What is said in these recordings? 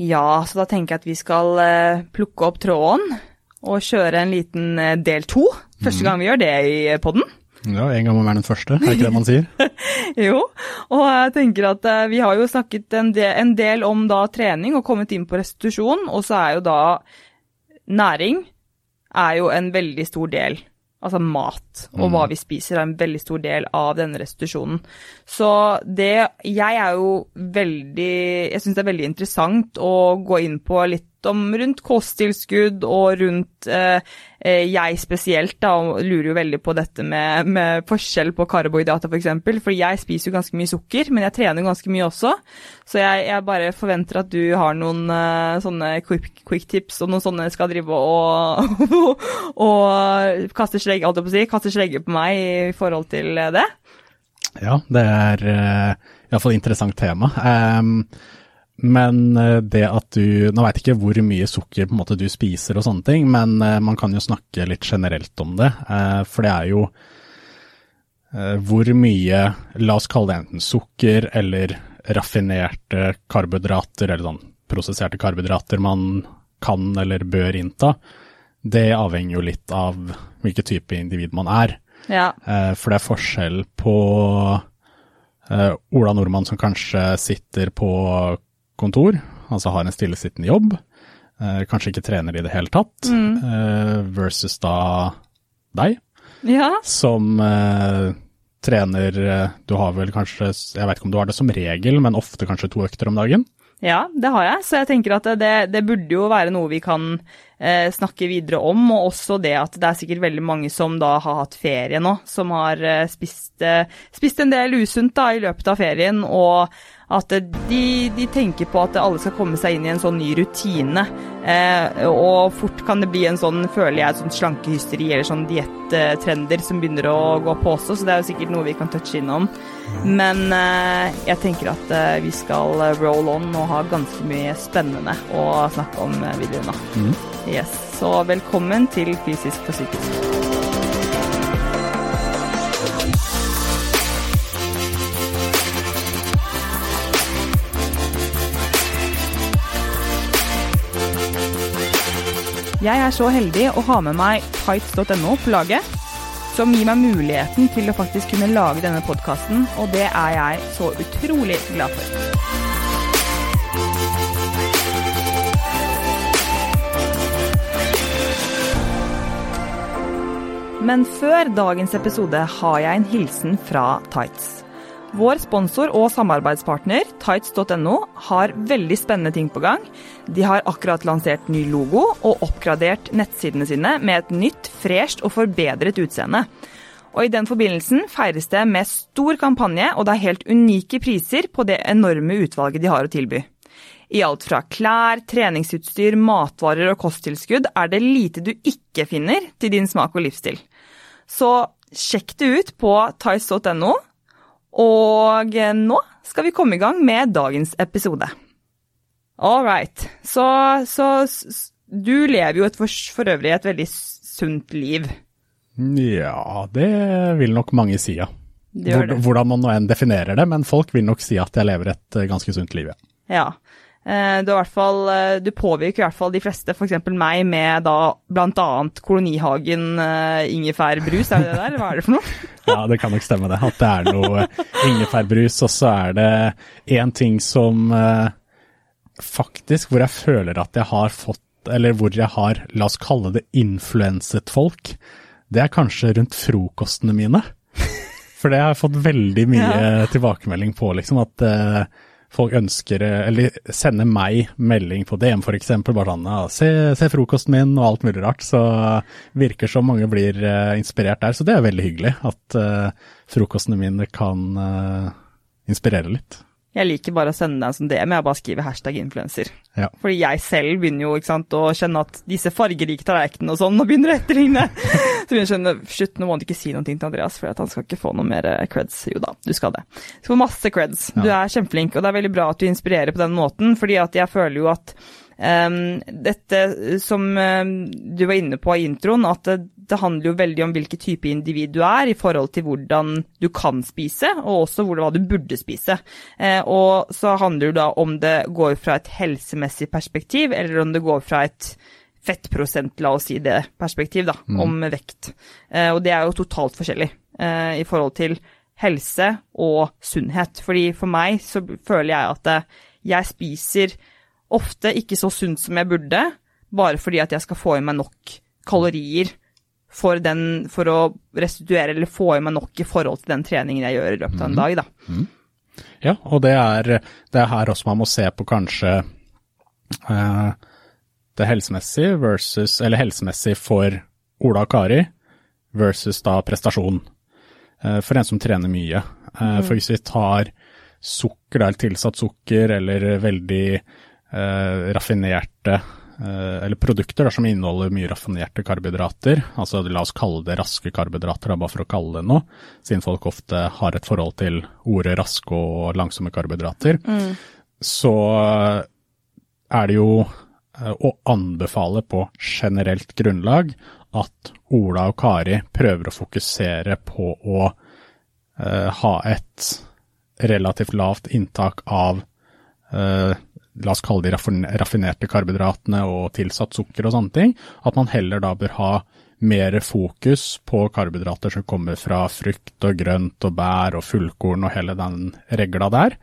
Ja, så da tenker jeg at vi skal eh, plukke opp tråden og kjøre en liten eh, del to. Første Mhm. gang vi gjør det i podden. Ja, en gang må være den første, er ikke det man sier? Jo, og jeg tenker at eh, vi har jo snakket en del, en del om da trening og kommet inn på restitusjon, og så er jo da næring er jo en veldig stor del. Altså mat og hva vi spiser er en veldig stor del av denne restitusjonen. Så det Jeg er jo veldig Jeg syns det er veldig interessant å gå inn på litt om rundt kosttilskudd og rundt eh, eh, Jeg spesielt da, og lurer jo veldig på dette med, med forskjell på karbohydrater f.eks. For, eksempel, for jeg spiser jo ganske mye sukker, men jeg trener ganske mye også. Så jeg, jeg bare forventer at du har noen eh, sånne quick, quick tips og noen sånne skal drive og, og kaste slegge, alt jeg på å si, kaste slegge på meg i forhold til det. Ja, det er eh, iallfall et interessant tema. Ehm, men eh, det at du Nå veit ikke hvor mye sukker på en måte du spiser og sånne ting, men eh, man kan jo snakke litt generelt om det. eh, for det er jo hvor mye, la oss kalle det enten sukker eller raffinerte karbohydrater, eller sånn prosesserte karbohydrater man kan eller bør innta. Det avhenger jo litt av hvilken type individ man er. Ja. For det er forskjell på Ola Nordmann som kanskje sitter på kontor, altså har en stillesittende jobb, eh, kanskje ikke trener i det hele tatt, eh, versus da deg, ja. som eh, trener Du har vel kanskje, jeg vet ikke om du har det som regel, men ofte kanskje to økter om dagen? Ja, det har jeg, så jeg tenker at det, det burde jo være noe vi kan eh, snakke videre om, og også det at det er sikkert veldig mange som da har hatt ferie nå, som har eh, spist, eh, spist en del usunt da i løpet av ferien, og at de, de tenker på at alle skal komme seg inn i en sånn ny rutine, eh, og fort kan det bli en sånn, føler jeg, sånn slankehysteri eller sånn diettrender som begynner å gå på også, så det er jo sikkert noe vi kan touche innom. Men eh, jeg tenker at eh, vi skal eh, roll on og ha ganske mye spennende å snakke om eh, videre nå. Yes, Så velkommen til Fysisk for psykisk. Jeg er så heldig å ha med meg tights.no på laget, som gir meg muligheten til å faktisk kunne lage denne podkasten, og det er jeg så utrolig glad for. Men før dagens episode har jeg en hilsen fra Tights. Vår sponsor og samarbeidspartner, tights.no, har veldig spennende ting på gang. De har akkurat lansert ny logo og oppgradert nettsidene sine med et nytt, fresht og forbedret utseende. Og I den forbindelsen feires det med stor kampanje, og det er helt unike priser på det enorme utvalget de har å tilby. I alt fra klær, treningsutstyr, matvarer og kosttilskudd er det lite du ikke finner til din smak og livsstil. Så sjekk det ut på tights.no. Og nå skal vi komme i gang med dagens episode. All right. Så, så du lever jo et for, for øvrig et veldig sunt liv. Ja, det vil nok mange si, ja. Det det. Hvordan man nå enn definerer det, men folk vil nok si at jeg lever et eh, ganske sunt liv, ja. Ja. Eh, Du, hvert fall, eh, du påvirker i hvert fall de fleste, f.eks. meg, med da bl.a. Kolonihagen eh, ingefærbrus, er det det der? Hva er det for noe? Ja, det kan nok stemme det. At det er noe ingefærbrus, og så er det én ting som faktisk hvor jeg føler at jeg har fått, eller hvor jeg har, la oss kalle det influenset folk, det er kanskje rundt frokostene mine. For det har jeg fått veldig mye tilbakemelding på, liksom, at folk ønsker, eh, eller sender meg melding på DM eksempel, bare sånn, ja, se, se frokosten min og alt mulig rart, så virker som mange blir eh, inspirert der, så det er veldig hyggelig at eh, frokostene mine kan eh, inspirere litt. Jeg liker bare å sende deg en sånn DM, jeg bare skriver hashtag influenser. Ja. Fordi jeg selv begynner jo sant, å kjenne at disse fargerike tallerkenene og sånn, nå begynner å etterligne. Så begynner jeg å skjønne, slutt, nå må du ikke si noe til Andreas, for at han skal ikke få noe mer eh, creds. Jo da, du skal det. Du skal få masse creds. Du er kjempeflink, og det er veldig bra at du inspirerer på den måten, fordi at jeg føler jo at dette som um, du var inne på i introen, at det, handler jo veldig om hvilken type individ du er i forhold til hvordan du kan spise, og også hva du burde spise. Uh, og så handler det da om det går fra et helsemessig perspektiv, eller om det går fra et fettprosent, la oss si det, perspektiv, da, mm. om vekt. Og det er jo totalt forskjellig i forhold til helse og sunnhet. Fordi for meg så føler jeg at jeg spiser ofte ikke så sunt som jeg burde, bare fordi at jeg skal få i meg nok kalorier for, den, for å restituere eller få i meg nok i forhold til den treningen jeg gjør i løpet av en mhm. dag. Da. Mm. Ja, og det er, det er, her også man må se på kanskje eh, det helsemessige versus Eller helsemessig for Ola og Kari versus da prestasjon. Eh, for en som trener mye. Eh, mm. For hvis vi tar sukker, eller tilsatt sukker, eller veldig raffinerte eh, eller produkter da, som inneholder mye raffinerte karbohydrater, altså la oss kalle det raske karbohydrater, da, bare for å kalle det noe, siden folk ofte har et forhold til ordet raske og langsomme karbohydrater, mm. så er det jo eh, å anbefale på generelt grunnlag at Ola og Kari prøver å fokusere på å uh, ha et relativt lavt inntak av uh, la oss kalle de raffinerte karbohydratene og tilsatt sukker og sånne ting, at man heller da bør ha mer fokus på karbohydrater som kommer fra frukt og grønt og bær og fullkorn og hele den regla der,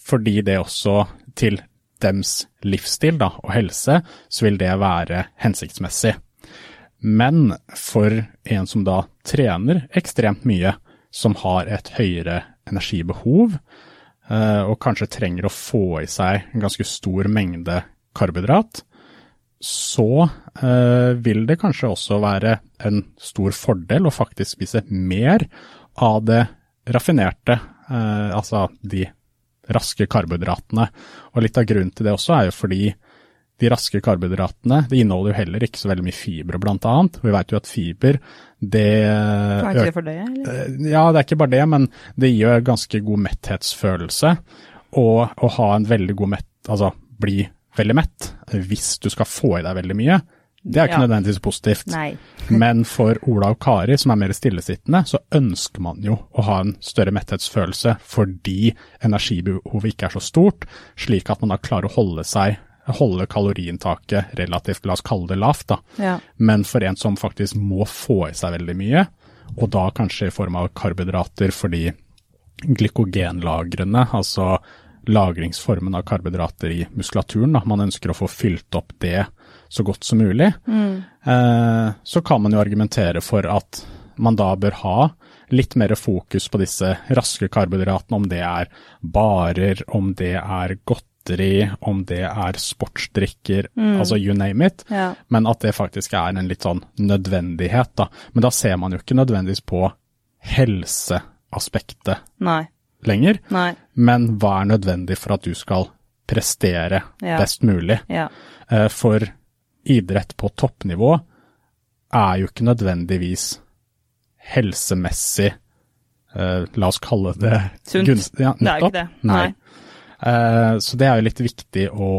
fordi det også til dems livsstil da, og helse, så vil det være hensiktsmessig. Men for en som da trener ekstremt mye, som har et høyere energibehov, Eh, og kanskje trenger å få i seg en ganske stor mengde karbohydrat, så eh, vil det kanskje også være en stor fordel å faktisk spise mer av det raffinerte, eh, altså de raske karbohydratene. Og litt av grunnen til det også er jo fordi de raske karbohydratene det inneholder jo heller ikke så veldig mye fibre, blant annet. Vi vet jo at fiber det Kan ikke det for det, eller? Eh, ja, det er ikke bare det, men det gir ganske god metthetsfølelse. Og å ha en veldig god mett, altså bli veldig mett, hvis du skal få i deg veldig mye, det er ikke ja. nødvendigvis positivt. Nei. Men for Ola og Kari, som er mer stillesittende, så ønsker man jo å ha en større metthetsfølelse fordi energibehovet ikke er så stort, slik at man da klarer å holde seg holde kaloriinntaket relativt, la oss kalle det lavt, da. Ja. Men for en som faktisk må få i seg veldig mye, og da kanskje i form av karbohydrater fordi glykogenlagrene, altså lagringsformen av karbohydrater i muskulaturen, da, man ønsker å få fylt opp det så godt som mulig, mm. eh, så kan man jo argumentere for at man da bør ha litt mer fokus på disse raske karbohydratene, om det er barer, om det er godt godteri, om det er sportsdrikker, mm. altså you name it, ja. men at det faktisk er en litt sånn nødvendighet, da. Men da ser man jo ikke nødvendigvis på helseaspektet Nei. lenger, Nei. men hva er nødvendig for at du skal prestere ja. best mulig? Ja. Eh, for idrett på toppnivå er jo ikke nødvendigvis helsemessig Uh, la oss kalle det Sunt. Gunst, ja, det er jo ikke det. Nei. Nei. Eh, så det er jo litt viktig å,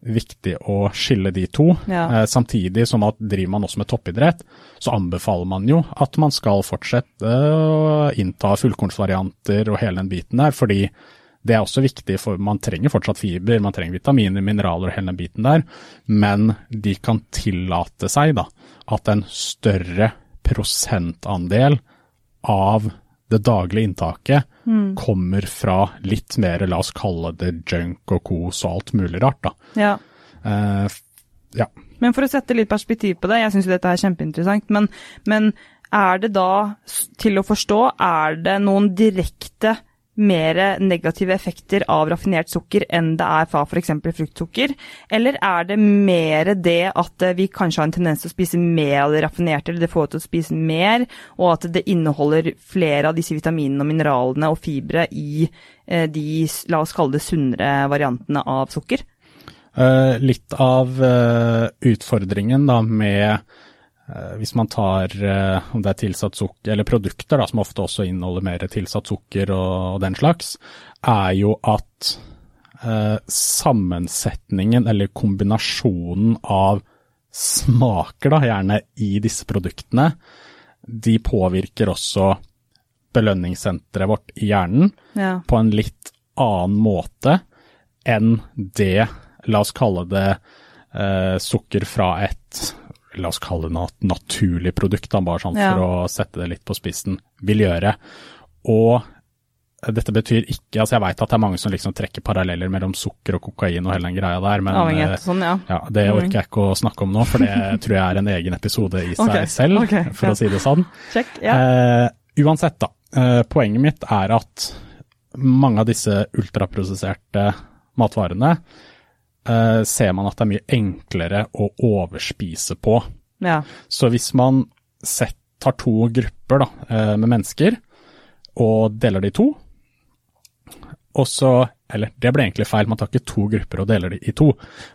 viktig å skille de to. Ja. Eh, samtidig som at driver man også med toppidrett, så anbefaler man jo at man skal fortsette å innta fullkornsvarianter og hele den biten der, fordi det er også viktig, for man trenger fortsatt fiber, man trenger vitaminer, mineraler og hele den biten der, men de kan tillate seg da, at en større prosentandel av det daglige inntaket mm. kommer fra litt mer, la oss kalle det junk og kos og alt mulig rart, da. Ja. Uh, ja. Men for å sette litt perspektiv på det, jeg syns jo dette er kjempeinteressant, men, men er det da, til å forstå, er det noen direkte mer negative effekter av raffinert sukker enn det er fra f.eks. fruktsukker? Eller er det mer det at vi kanskje har en tendens til å spise mer av det raffinerte, eller det får til å spise mer, og at det inneholder flere av disse vitaminene og mineralene og fibre i eh, de, la oss kalle det, sunnere variantene av sukker? Uh, litt av utfordringen da med Eh, hvis man tar eh, om det er tilsatt sukker, eller produkter da, som ofte også inneholder mer tilsatt sukker og, og den slags, er jo at eh, sammensetningen eller kombinasjonen av smaker, da, gjerne i disse produktene, de påvirker også belønningssenteret vårt i hjernen Ja. på en litt annen måte enn det, la oss kalle det eh, sukker fra et La oss kalle det nat naturlig produkt, da, bare sånn Ja. for å sette det litt på spissen, vil gjøre. Og dette betyr ikke Altså, jeg veit at det er mange som liksom trekker paralleller mellom sukker og kokain og hele den greia der, men eh, sånn, ja. ja, Det orker jeg ikke å snakke om nå, for det tror jeg er en egen episode i seg okay, selv, okay, for ja. å si det sånn. Check, Ja. Eh, uansett, da. Eh, poenget mitt er at mange av disse ultraprosesserte matvarene eh, ser man at det er mye enklere å overspise på. ja. Så hvis man sett, tar to grupper da, eh, med mennesker og deler de i to, og så Eller det ble egentlig feil, man tar ikke to grupper og deler de i to.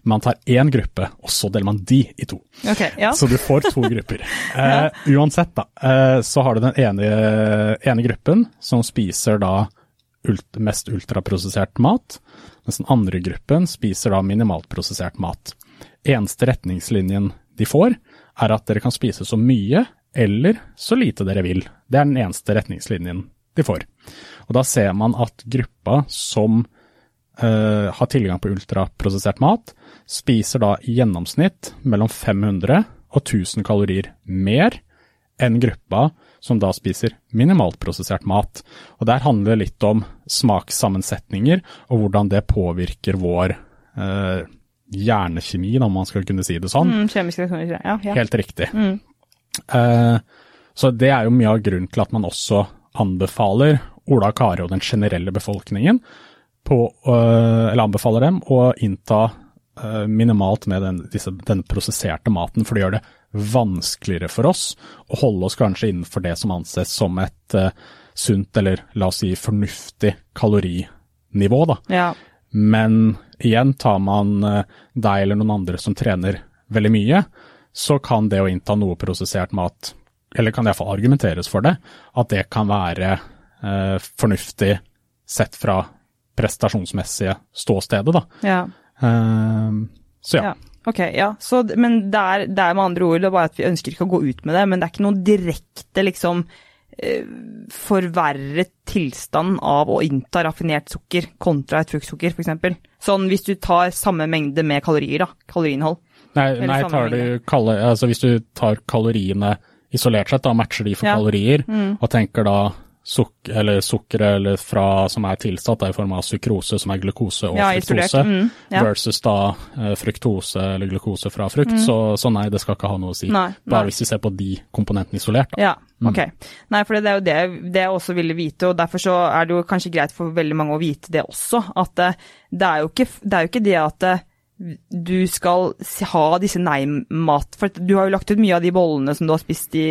Man tar én gruppe, og så deler man de i to. Okay, ja. Så du får to grupper. Eh, uansett, da, eh, så har du den ene, ene gruppen som spiser da ult, mest ultraprosessert mat, mens den andre gruppen spiser da minimalt prosessert mat. Eneste retningslinjen de får, er at dere kan spise så mye eller så lite dere vil. Det er den eneste retningslinjen de får. Og da ser man at gruppa som eh, har tilgang på ultraprosessert mat, spiser da i gjennomsnitt mellom 500 og 1000 kalorier mer enn gruppa som da spiser minimalt prosessert mat. Og der handler det litt om smakssammensetninger og hvordan det påvirker vår eh, hjernekjemi, om man skal kunne si det sånn. Mm, kjemiske reaksjoner. Ja, ja. Helt riktig. Mm. Eh, så det er jo mye av grunnen til at man også anbefaler Ola og Kari og den generelle befolkningen på, eh, eller anbefaler dem å innta øh, minimalt med den, disse, den prosesserte maten, for det gjør det vanskeligere for oss å holde oss kanskje innenfor det som anses som et uh, sunt, eller la oss si fornuftig kalorinivå, da. ja. Men igjen, tar man uh, deg eller noen andre som trener veldig mye, så kan det å innta noe prosessert mat, eller kan det iallfall argumenteres for det, at det kan være eh, fornuftig sett fra prestasjonsmessige ståstedet, da. ja. Eh, så ja. Ja. Ok, ja. Så, men det er, det er med andre ord det er bare at vi ønsker ikke å gå ut med det, men det er ikke noen direkte liksom eh, forverret tilstand av å innta raffinert sukker kontra et fruktsukker, f.eks. Sånn hvis du tar samme mengde med kalorier, da. Kaloriinnhold. Nei, nei tar du sammenlignet. altså hvis du tar kaloriene isolert sett, da matcher de for Ja. Mm. kalorier, og tenker da suk eller sukkeret eller fra, som er tilsatt da, i form av sukrose, som er glukose og Ja, fruktose, Mm, ja. versus da eh, fruktose eller glukose fra frukt, så, så nei, det skal ikke ha noe å si. Mm. Nei, Bare nei. hvis vi ser på de komponentene isolert, da. Ja, ok. Nei, for det er jo det, det jeg også ville vite, og derfor så er det jo kanskje greit for veldig mange å vite det også, at det, det, er, jo ikke, det er jo ikke det at det, du skal ha disse nei-mat, for du har jo lagt ut mye av de bollene som du har spist de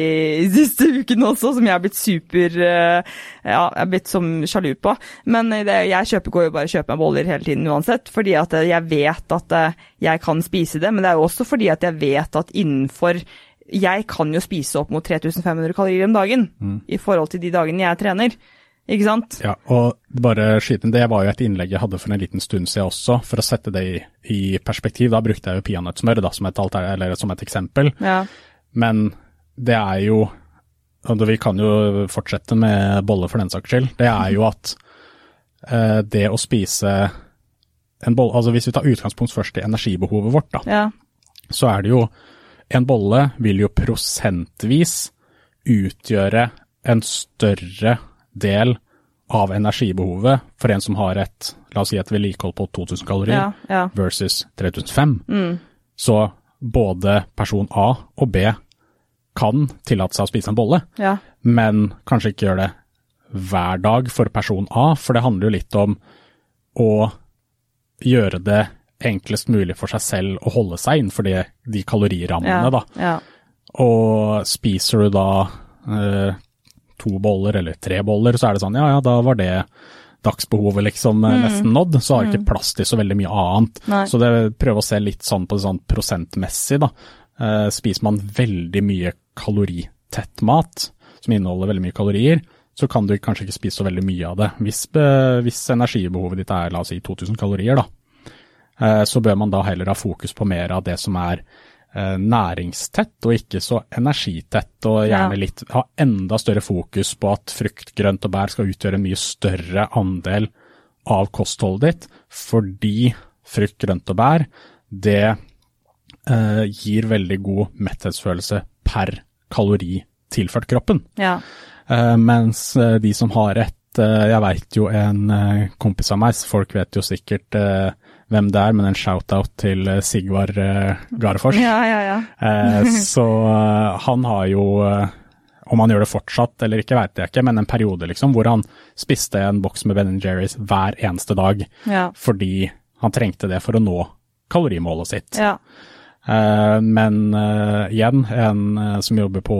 siste ukene også, som jeg har blitt super, eh, ja, jeg har blitt som sjalu på. Men det, jeg kjøper, går jo bare og kjøper meg boller hele tiden uansett, fordi at eh, jeg vet at eh, jeg kan spise det, men det er jo også fordi at jeg vet at innenfor jeg kan jo spise opp mot 3500 kalorier om dagen i forhold til de dagene jeg trener. Ikke sant? Ja, og bare skyte inn, det var jo et innlegg jeg hadde for en liten stund siden også, for å sette det i, i perspektiv. Da brukte jeg jo peanøttsmør som, som et eksempel. Ja. Men det er jo, og vi kan jo fortsette med bolle for den saks skyld, det er jo at eh, det å spise en bolle, altså hvis vi tar utgangspunkt først i energibehovet vårt, da, Ja. så er det jo en bolle vil jo prosentvis utgjøre en større del av energibehovet for en som har et, la oss si et vedlikehold på 2000 kalorier, Ja. Ja. versus 3005. Mm. Så både person A og B kan tillate seg å spise en bolle, Ja. men kanskje ikke gjøre det hver dag for person A, for det handler jo litt om å gjøre det enklest mulig for seg selv å holde seg innenfor de, de kalorirammene, da. Ja. Og spiser du da eh, to boller eller tre boller, så er det sånn ja ja, da var det dagsbehovet liksom mm. nesten nådd, så har det ikke plass til så veldig mye annet. Mm. Nei. Så det prøve å se litt sånn på det sånn prosentmessig, da. Eh, spiser man veldig mye kaloritett mat, som inneholder veldig mye kalorier, så kan du kanskje ikke spise så veldig mye av det. Hvis, eh, hvis energibehovet ditt er la oss si 2000 kalorier, da, eh, så bør man da heller ha fokus på mer av det som er eh, næringstett og ikke så energitett, og gjerne litt ha enda større fokus på at frukt, grønt og bær skal utgjøre en mye større andel av kostholdet ditt, fordi frukt, grønt og bær, det eh, gir veldig god metthetsfølelse per kalori tilført kroppen. Ja. Eh, mens eh, de som har et eh, Jeg veit jo en eh, kompis av meg, folk vet jo sikkert eh, hvem det er, men en shout-out til eh, Sigvard uh, Garefors. ja, ja, ja. Eh, så eh, han har jo, eh, om han gjør det fortsatt eller ikke, veit jeg ikke, men en periode liksom, hvor han spiste en boks med Ben Jerry's hver eneste dag Ja. fordi han trengte det for å nå kalorimålet sitt. ja. Uh, men uh, igjen, en uh, som jobber på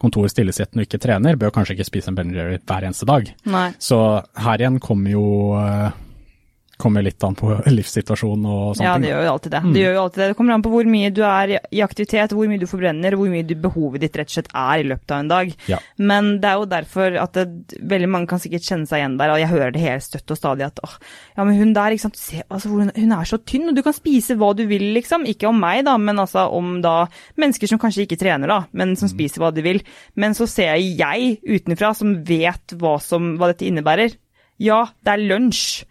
kontor stillesittende og ikke trener, bør kanskje ikke spise en Ben Jerry hver eneste dag. Nei. Så her igjen kommer jo eh, kommer litt an på livssituasjonen og sånne Ja, ting. det gjør jo alltid det. Det gjør jo alltid det. Det kommer an på hvor mye du er i aktivitet, hvor mye du forbrenner, hvor mye du, behovet ditt rett og slett er i løpet av en dag. Ja. Men det er jo derfor at det, veldig mange kan sikkert kjenne seg igjen der, og jeg hører det helt støtt og stadig at åh, ja, men hun der, ikke sant, se, altså, hun, hun er så tynn, og du kan spise hva du vil, liksom. Ikke om meg, da, men altså om da mennesker som kanskje ikke trener, da, men som spiser hva de vil. Men så ser jeg utenfra, som vet hva, som, hva dette innebærer. Ja, det er lunsj.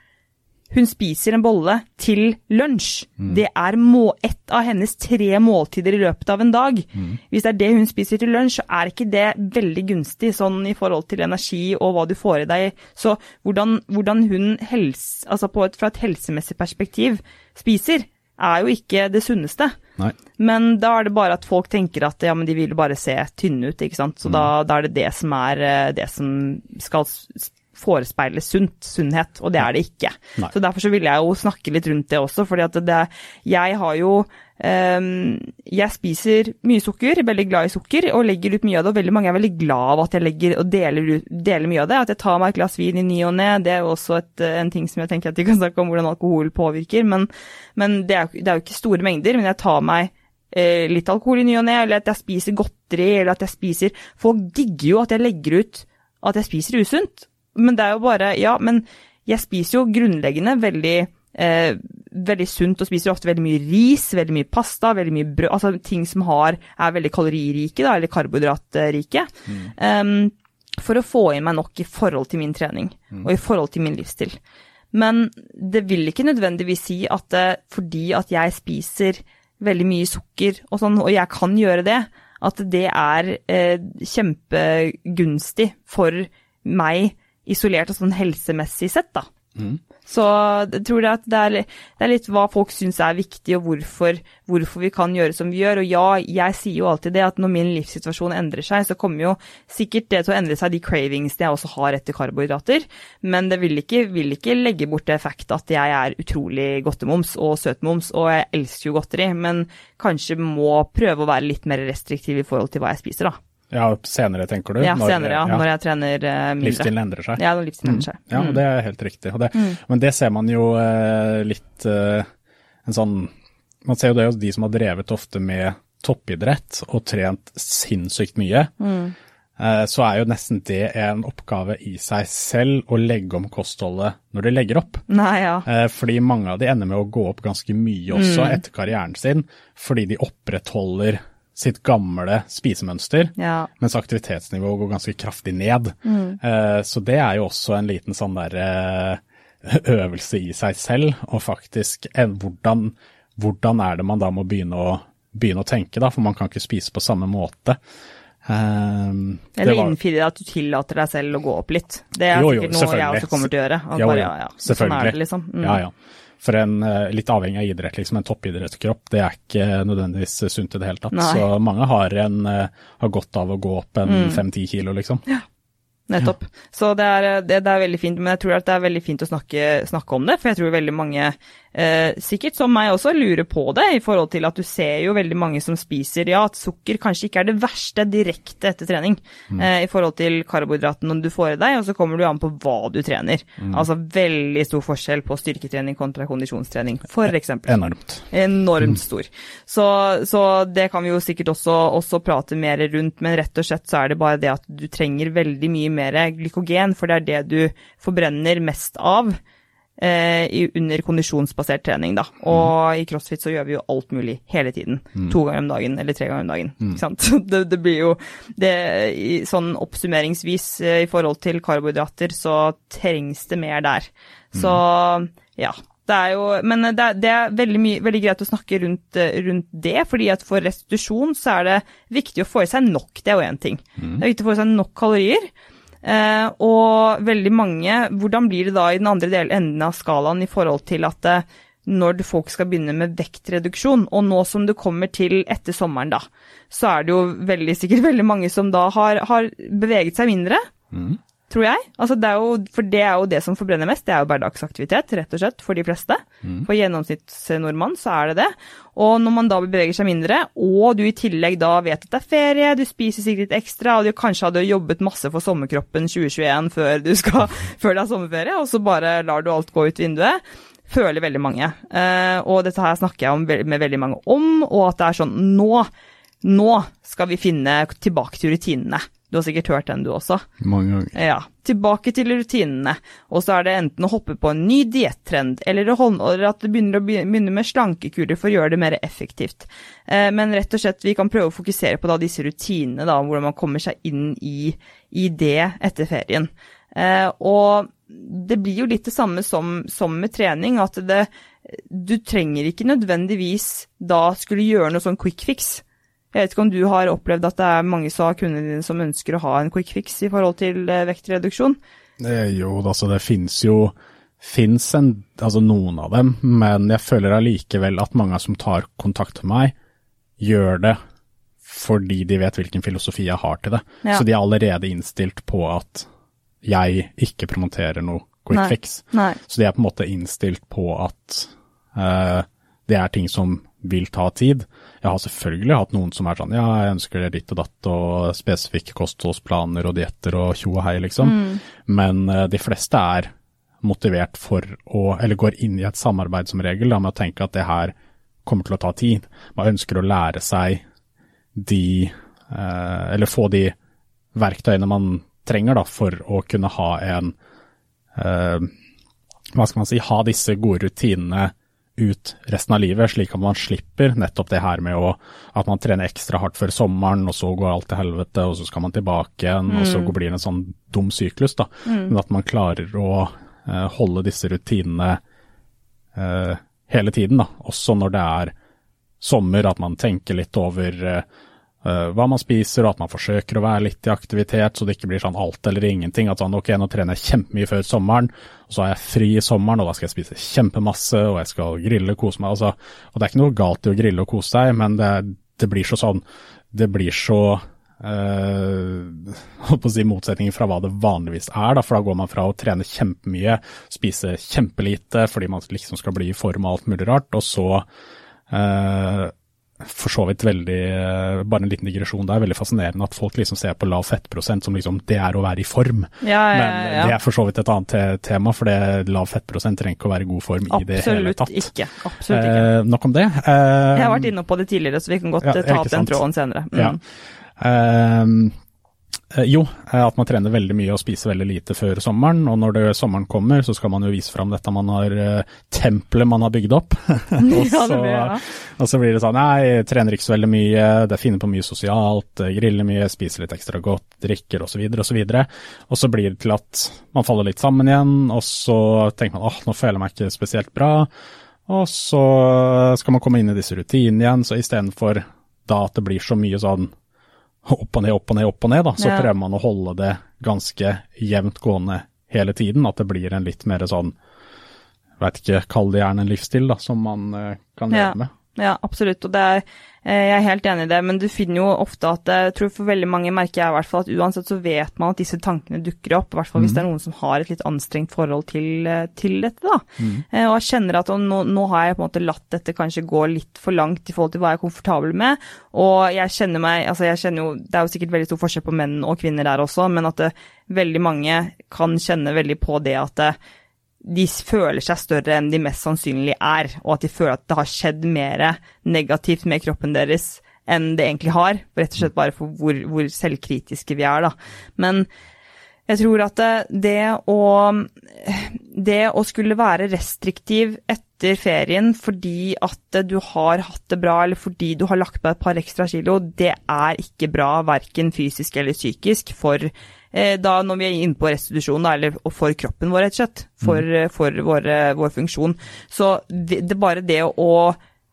Hun spiser en bolle til lunsj. Det er må ett av hennes tre måltider i løpet av en dag. Hvis det er det hun spiser til lunsj, så er ikke det veldig gunstig sånn i forhold til energi og hva du får i deg. Så hvordan, hvordan hun helse, altså på et, fra et helsemessig perspektiv spiser, er jo ikke det sunneste. Nei. Men da er det bare at folk tenker at ja, men de vil bare se tynne ut, ikke sant. Så da, da er det det som er eh, det som skal forespeile sunt, sunnhet, og det er det ikke. Nei. Så derfor så vil jeg jo snakke litt rundt det også, fordi at det, jeg har jo ehm, Jeg spiser mye sukker, veldig glad i sukker, og legger ut mye av det, og veldig mange er veldig glad av at jeg legger og deler, ut- deler mye av det. At jeg tar meg et glass vin i ny og ne, det er jo også et, en ting som jeg tenker at vi kan snakke om hvordan alkohol påvirker, men, men det, er, det er jo ikke store mengder, men jeg tar meg eh, litt alkohol i ny og ne, eller at jeg spiser godteri, eller at jeg spiser Folk digger jo at jeg legger ut at jeg spiser usunt, men det er jo bare Ja, men jeg spiser jo grunnleggende veldig eh, veldig sunt og spiser ofte veldig mye ris, veldig mye pasta, veldig mye brød, altså ting som har, er veldig kaloririke, da, eller karbohydratrike. em, for å få i meg nok i forhold til min trening og i forhold til min livsstil. Men det vil ikke nødvendigvis si at eh, fordi at jeg spiser veldig mye sukker og sånn, og jeg kan gjøre det, at det er eh, kjempegunstig for meg isolert og sånn helsemessig sett, da. Så jeg tror at det, er, det er litt hva folk syns er viktig, og hvorfor, hvorfor vi kan gjøre som vi gjør. Og ja, jeg sier jo alltid det, at når min livssituasjon endrer seg, så kommer jo sikkert det til å endre seg, de cravingsene jeg også har etter karbohydrater. Men det vil ikke, vil ikke legge bort det faktet at jeg er utrolig godtemoms og søtmoms, og jeg elsker jo godteri, men kanskje må prøve å være litt mer restriktiv i forhold til hva jeg spiser, da. Ja, senere, tenker du? Ja, Når- senere, ja. Når jeg trener eh, mindre. Livsstilen endrer seg. Ja, når livsstilen endrer seg. Ja, Mm. det er helt riktig. Det, Men det ser man jo eh, litt eh, en sånn Man ser jo det hos de som har drevet ofte med toppidrett og trent sinnssykt mye. Mm. Eh, så er jo nesten det en oppgave i seg selv å legge om kostholdet når de legger opp. Nei, ja. Eh, fordi mange av de ender med å gå opp ganske mye også Mm. etter karrieren sin, fordi de opprettholder sitt gamle spisemønster ja. mens aktivitetsnivået går ganske kraftig ned. Mm. så det er jo også en liten sånn der eh, øvelse i seg selv, og faktisk hvordan, hvordan er det man da må begynne å, begynne å tenke, da, for man kan ikke spise på samme måte. Um, Eller var- innfri at du tillater deg selv å gå opp litt. Det er Jo, jo, sikkert noe jeg også kommer til å gjøre. Jo, bare, ja, ja. Sånn det, liksom. Mm. Ja, ja. For en eh, litt avhengig av idrett, liksom en toppidrettskropp, det er ikke nødvendigvis sunt i det hele tatt. Nei. Så mange har, en, eh, har godt av å gå opp en Mm. fem-ti kilo, liksom. Nettopp. Så det er, det, det er veldig fint, men jeg tror at det er veldig fint å snakke, snakke om det, for jeg tror veldig mange eh, sikkert som meg også, lurer på det, i forhold til at du ser jo veldig mange som spiser Ja, at sukker kanskje ikke er det verste direkte etter trening mm. eh, i forhold til karbohydratene du får i deg, og så kommer du an på hva du trener. Mm. Altså veldig stor forskjell på styrketrening kontra kondisjonstrening, for eksempel. Enormt. Enormt mm. stor. Så, så, det kan vi jo sikkert også, også prate mer rundt, men rett og slett så er det bare det at du trenger veldig mye mer glykogen, for det er det du forbrenner mest av under kondisjonsbasert trening, da. Og mm. i crossfit så gjør vi jo alt mulig hele tiden. Mm. To ganger om dagen eller tre ganger om dagen. Mm. Ikke sant. Det, det, blir jo det, Sånn oppsummeringsvis eh, i forhold til karbohydrater, så trengs det mer der. Så ja. Det er jo, men det er, det er veldig, mye, veldig, greit å snakke rundt, eh, rundt, det, fordi at for restitusjon så er det viktig å få i seg nok, det er jo én ting. Mm. Det er viktig å få i seg nok kalorier. Eh, og veldig mange Hvordan blir det da i den andre del, enden av skalaen i forhold til at eh, når folk skal begynne med vektreduksjon, og nå som det kommer til etter sommeren, da, så er det jo veldig sikkert veldig mange som da har, har beveget seg mindre. Mm tror jeg. Altså det jo, for det er jo det som forbrenner mest, det er jo hverdagsaktivitet, rett og slett, for de fleste. Mm. For gjennomsnittsnordmann så er det det. Og når man da beveger seg mindre, og du i tillegg da vet at det er ferie, du spiser sikkert litt ekstra, og du kanskje hadde jobbet masse for sommerkroppen 2021 før, du skal, før det er sommerferie, og så bare lar du alt gå ut vinduet føler veldig mange. Uh, og dette her snakker jeg om, med veldig mange om, og at det er sånn nå, nå skal vi finne tilbake til rutinene. Du har sikkert hørt den du også. Mange ganger. Ja. Tilbake til rutinene. Og så er det enten å hoppe på en ny diettrend, eller at du begynner å begynne med slankekurer for å gjøre det mer effektivt. Eh, men rett og slett, vi kan prøve å fokusere på da, disse rutinene, da, hvordan man kommer seg inn i, i det etter ferien. Eh, og det blir jo litt det samme som, som med trening, at det, du trenger ikke nødvendigvis da skulle gjøre noe sånn quick fix. Jeg vet ikke om du har opplevd at det er mange av kundene dine som ønsker å ha en quick fix i forhold til eh, vektreduksjon? Jo, altså det finnes jo finnes en, altså noen av dem, men jeg føler allikevel at mange som tar kontakt med meg, gjør det fordi de vet hvilken filosofi jeg har til det. Ja. Så de er allerede innstilt på at jeg ikke promoterer noe quick Nei. fix. Nei. Så de er på en måte innstilt på at uh, det er ting som vil ta tid. Jeg har selvfølgelig hatt noen som er sånn ja, jeg ønsker det ditt og datt og spesifikke kostholdsplaner og dietter og tjo og hei, liksom. Mm. Men uh, de fleste er motivert for å, eller går inn i et samarbeid som regel da, med å tenke at det her kommer til å ta tid. Man ønsker å lære seg de, uh, eller få de verktøyene man trenger da, for å kunne ha en uh, hva skal man si, ha disse gode rutinene ut resten av livet, slik at man slipper nettopp det her med å, at man trener ekstra hardt før sommeren, og så går alt til helvete, og så skal man tilbake igjen, mm. og så mm. blir det en sånn dum syklus. da. Mm. Men at man klarer å eh, holde disse rutinene eh, hele tiden, da. også når det er sommer, at man tenker litt over Uh, hva man spiser, og at man forsøker å være litt i aktivitet, så det ikke blir sånn alt eller ingenting. At sånn, ok, nå trener jeg kjempemye før sommeren, og så er jeg fri i sommeren, og da skal jeg spise kjempemasse, og jeg skal grille og kose meg. Altså, og det er ikke noe galt i å grille og kose seg, men det, det blir så sånn Det blir så uh, på si motsetningen fra hva det vanligvis er, da, for da går man fra å trene kjempemye, spise kjempelite fordi man liksom skal bli i form og alt mulig rart, og så uh, for så vidt veldig eh, Bare en liten digresjon der. Veldig fascinerende at folk liksom ser på lav fettprosent som liksom det er å være i form. Ja, ja, Men ja. det er for så vidt et annet te tema, for det lav fettprosent trenger ikke å være i god form Absolutt i det hele tatt. Ikke. Absolutt ikke. Eh, nok om det. Eh, Jeg har vært inne på det tidligere, så vi kan godt ta opp den tråden senere. Mm. Ja. Eh, Eh, jo, eh, at man trener veldig mye og spiser veldig lite før sommeren. Og når det, sommeren kommer, så skal man jo vise fram dette man har, uh, tempelet man har bygd opp. og, så, og, så, blir det sånn nei, trener ikke så veldig mye, det finner på mye sosialt, griller mye, spiser litt ekstra godt, drikker osv. osv. Og så blir det til at man faller litt sammen igjen, og så tenker man åh, nå føler jeg meg ikke spesielt bra. Og så skal man komme inn i disse rutinene igjen, så istedenfor da at det blir så mye sånn opp og ned, opp og ned, opp og ned, da, så ja. prøver man å holde det ganske jevnt gående hele tiden. At det blir en litt mer sånn, veit ikke, kall det gjerne en livsstil, da, som man uh, kan leve ja. med. Ja, absolutt. Og det er Eh, jeg er helt enig i det, men du finner jo ofte at eh, jeg tror for veldig mange merker jeg i hvert fall at uansett så vet man at disse tankene dukker opp, i hvert fall hvis det er noen som har et litt anstrengt forhold til, eh, til dette, da. Mm. Og jeg kjenner at nå, nå har jeg på en måte latt dette kanskje gå litt for langt i forhold til hva jeg er komfortabel med, og jeg kjenner meg Altså jeg kjenner jo Det er jo sikkert veldig stor forskjell på menn og kvinner der også, men at det, veldig mange kan kjenne veldig på det at det, de føler seg større enn de mest sannsynlig er, og at de føler at det har skjedd mer negativt med kroppen deres enn det egentlig har, rett og slett bare for hvor, hvor selvkritiske vi er, da. Men jeg tror at det, det å Det å skulle være restriktiv etter ferien fordi at du har hatt det bra, eller fordi du har lagt på et par ekstra kilo, det er ikke bra verken fysisk eller psykisk for eh, da når vi er inne på restitusjon, eller for kroppen vår, rett og slett. For, for vår, vår funksjon. Så det, det er bare det å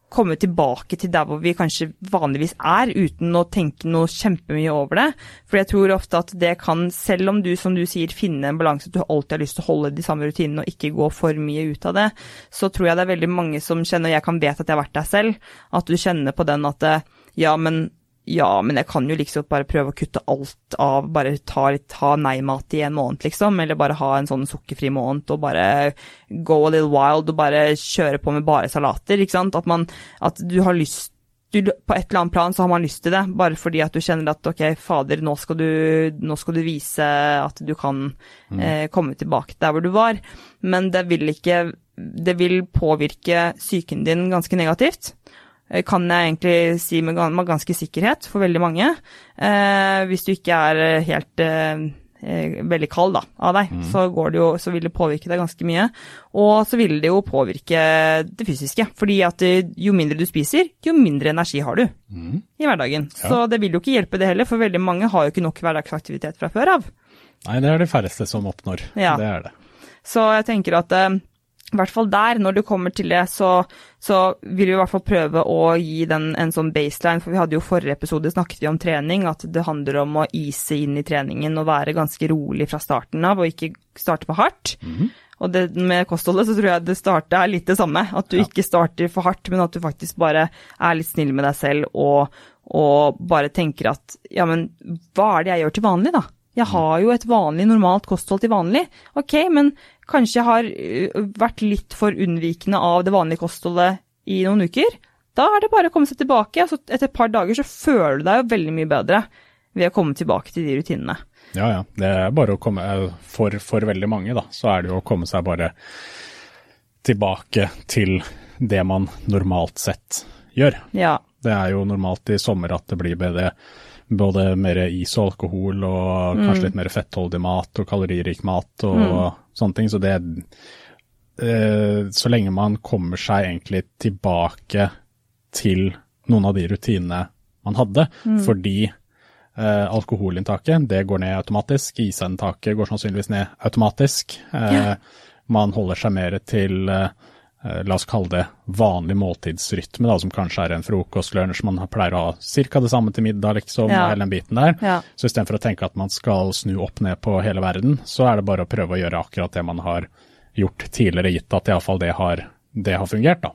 komme tilbake til der hvor vi kanskje vanligvis er, uten å tenke noe kjempemye over det. For jeg tror ofte at det kan, selv om du som du sier finner en balanse, at du alltid har lyst til å holde de samme rutinene og ikke gå for mye ut av det, så tror jeg det er veldig mange som kjenner, og jeg kan vite at jeg har vært der selv, at du kjenner på den at eh, ja, men ja, men jeg kan jo liksom bare prøve å kutte alt av, bare ta litt, nei-mat i en måned, liksom, eller bare ha en sånn sukkerfri måned og bare go a little wild og bare kjøre på med bare salater, ikke sant. At man, at du har lyst du, på et eller annet plan så har man lyst til det, bare fordi at du kjenner at ok, fader, nå skal du, nå skal du vise at du kan eh, komme tilbake der hvor du var. Men det vil ikke Det vil påvirke psyken din ganske negativt. Eh, Kan jeg egentlig si med, ganske sikkerhet for veldig mange. Eh, hvis du ikke er eh, helt eh, eh, veldig kald da, av deg, så, går det jo, så vil det påvirke deg ganske mye. Og så vil det jo påvirke det fysiske, fordi at jo mindre du spiser, jo mindre energi har du i hverdagen. Så det vil jo ikke hjelpe det heller, for veldig mange har jo ikke nok hverdagsaktivitet fra før av. Nei, det er de færreste som oppnår. Ja. Det er det. Så jeg tenker at eh, i hvert fall der, når du kommer til det, så, så vil vi i hvert fall prøve å gi den en sånn baseline, for vi hadde jo forrige episode snakket vi om trening, at det handler om å ise inn i treningen og være ganske rolig fra starten av, og ikke starte for hardt. Og det, med kostholdet så tror jeg det starter er litt det samme, at du ikke starter for hardt, men at du faktisk bare er litt snill med deg selv og, og bare tenker at ja, men hva er det jeg gjør til vanlig, da? Jeg har jo et vanlig, normalt kosthold til vanlig. Ok, men kanskje jeg har vært litt for unnvikende av det vanlige kostholdet i noen uker. Da er det bare å komme seg tilbake. Altså, etter et par dager så føler du deg jo veldig mye bedre ved å komme tilbake til de rutinene. Ja, ja. Det er bare å komme eh, For, for veldig mange, da, så er det jo å komme seg bare tilbake til det man normalt sett gjør. Ja. Det er jo normalt i sommer at det blir bedre, både mer is og alkohol og kanskje litt mer fettholdig mat og kaloririk mat og sånne ting. Så det eh, Så lenge man kommer seg egentlig tilbake til noen av de rutinene man hadde, fordi eh, alkoholinntaket det går ned automatisk, isinntaket går sannsynligvis ned automatisk. Eh, Man holder seg mer til eh, la oss kalle det vanlig måltidsrytme, da, som kanskje er en frokost, lunsj, man pleier å ha ca. det samme til middag, liksom, Ja. hele den biten der. Ja. Så istedenfor å tenke at man skal snu opp ned på hele verden, så er det bare å prøve å gjøre akkurat det man har gjort tidligere, gitt at iallfall det har, det har fungert, da.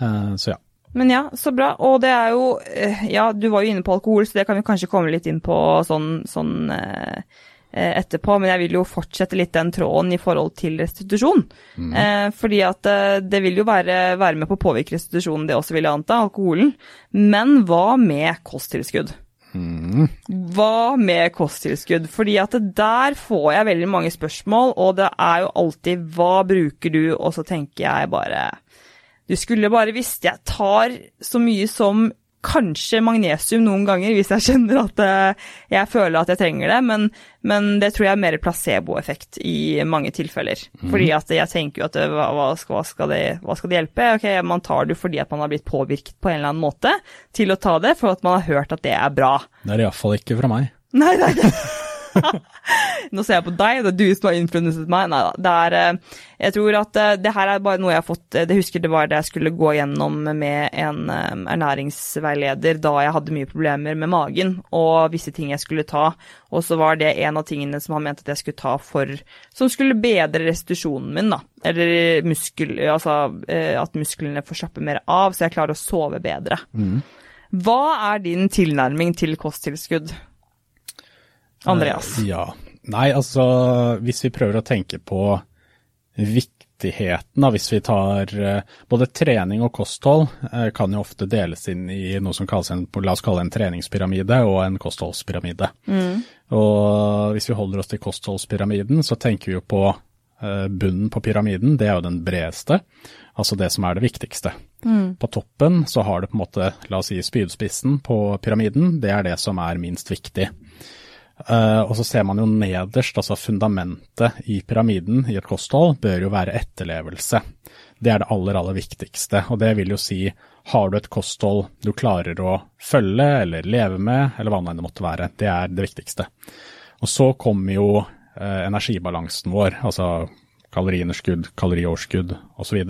Eh, så ja. Men ja, så bra. Og det er jo eh, Ja, du var jo inne på alkohol, så det kan vi kanskje komme litt inn på sånn, sånn eh, eh, etterpå. Men jeg vil jo fortsette litt den tråden i forhold til restitusjon. Eh, fordi at eh, det vil jo være, være med på å påvirke restitusjonen, det også, vil jeg anta, alkoholen. Men hva med kosttilskudd? Hva med kosttilskudd? Fordi at der får jeg veldig mange spørsmål, og det er jo alltid 'hva bruker du?' og så tenker jeg bare Du skulle bare visst. Jeg tar så mye som kanskje magnesium noen ganger, hvis jeg kjenner at eh, jeg føler at jeg trenger det, men, men det tror jeg er mer placeboeffekt i mange tilfeller. Fordi at jeg tenker jo at hva, hva, skal, hva, skal det, hva skal det hjelpe? Ok, Man tar det fordi at man har blitt påvirket på en eller annen måte til å ta det, for at man har hørt at det er bra. Det er iallfall ikke fra meg. Nei, er det. Nå ser jeg på deg, det er du som har influenset meg. Nei da. Det er eh, Jeg tror at eh, det her er bare noe jeg har fått eh, Det husker det var det jeg skulle gå gjennom med en ernæringsveileder da jeg hadde mye problemer med magen og visse ting jeg skulle ta. Og så var det en av tingene som han mente at jeg skulle ta for Som skulle bedre restitusjonen min, da. Eller muskel... Altså at musklene får slappe mer av, så jeg klarer å sove bedre. Mm. Hva er din tilnærming til kosttilskudd? Andreas? Uh, ja. Nei, altså hvis vi prøver å tenke på viktigheten, da, hvis vi tar uh, både trening og kosthold, uh, kan jo ofte deles inn i noe som kalles en, la oss kalle en treningspyramide og en kostholdspyramide. Mm. Og hvis vi holder oss til kostholdspyramiden, så tenker vi jo på bunnen på pyramiden, det er jo den bredeste, altså det som er det viktigste. Mm. På toppen så har du på en måte, la oss si spydspissen på pyramiden, det er det som er minst viktig. Uh, og så ser man jo nederst, altså fundamentet i pyramiden i et kosthold, bør jo være etterlevelse. Det er det aller, aller viktigste. Og det vil jo si, har du et kosthold du klarer å følge eller leve med, eller hva enn det måtte være, det er det viktigste. Og så kommer jo uh, energibalansen vår, altså kaloriunderskudd, kalorioverskudd osv.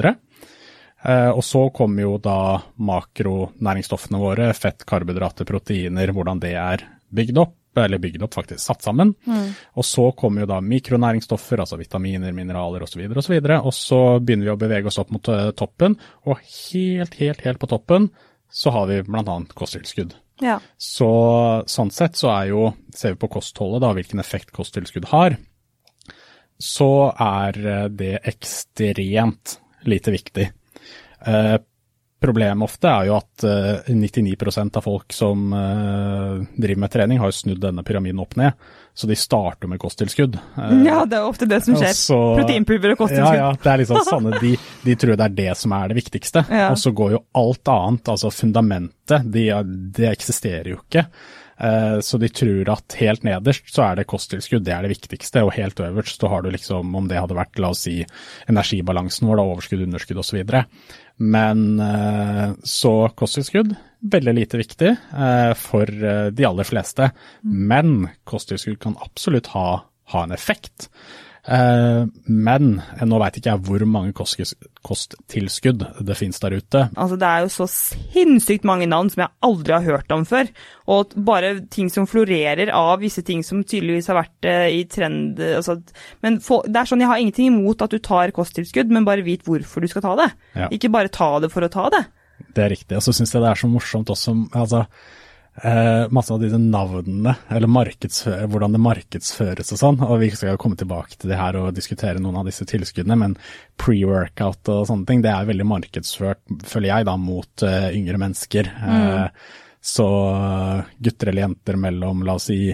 Uh, og så kommer jo da makronæringsstoffene våre, fett, karbohydrater, proteiner, hvordan det er bygd opp eller bygd opp, faktisk satt sammen. Mm. Og så kommer jo da mikronæringsstoffer, altså vitaminer, mineraler osv. Og, så videre, og, så og så begynner vi å bevege oss opp mot eh, toppen, og helt, helt, helt på toppen så har vi bl.a. kosttilskudd. Ja. Så sånn sett så er jo, ser vi på kostholdet da, hvilken effekt kosttilskudd har, så er eh, det ekstremt lite viktig. Problemet ofte er jo at 99 eh, av folk som eh, driver med trening, har snudd denne pyramiden opp ned. Så de starter med kosttilskudd. Eh, ja, det er ofte det som skjer. Så, Proteinpulver og kosttilskudd. Ja, ja. Det er liksom sånne, de, de, tror det er det som er det viktigste. Ja. Og så går jo alt annet, altså fundamentet, det de eksisterer jo ikke. Så de tror at helt nederst så er det kosttilskudd, det er det viktigste. Og helt øverst så har du liksom, om det hadde vært la oss si energibalansen vår, da, overskudd, underskudd osv. Men eh, så kosttilskudd, veldig lite viktig eh, for eh, de aller fleste. Men kosttilskudd kan absolutt ha, ha en effekt. Men nå veit ikke jeg hvor mange kosttilskudd det finnes der ute. Altså Det er jo så sinnssykt mange navn som jeg aldri har hørt om før. Og bare ting som florerer av visse ting som tydeligvis har vært i trend. Altså, men for, det er sånn, Jeg har ingenting imot at du tar kosttilskudd, men bare vit hvorfor du skal ta det. Ja. Ikke bare ta det for å ta det. Det er riktig. Og så syns jeg det er så morsomt også altså eh, masse av disse navnene, eller hvordan det markedsføres og sånn. Og vi skal komme tilbake til det her og diskutere noen av disse tilskuddene, men pre-workout og sånne ting, det er veldig markedsført, føler jeg, da, mot uh, yngre mennesker. Mm. Uh, så gutter eller jenter mellom, la oss si,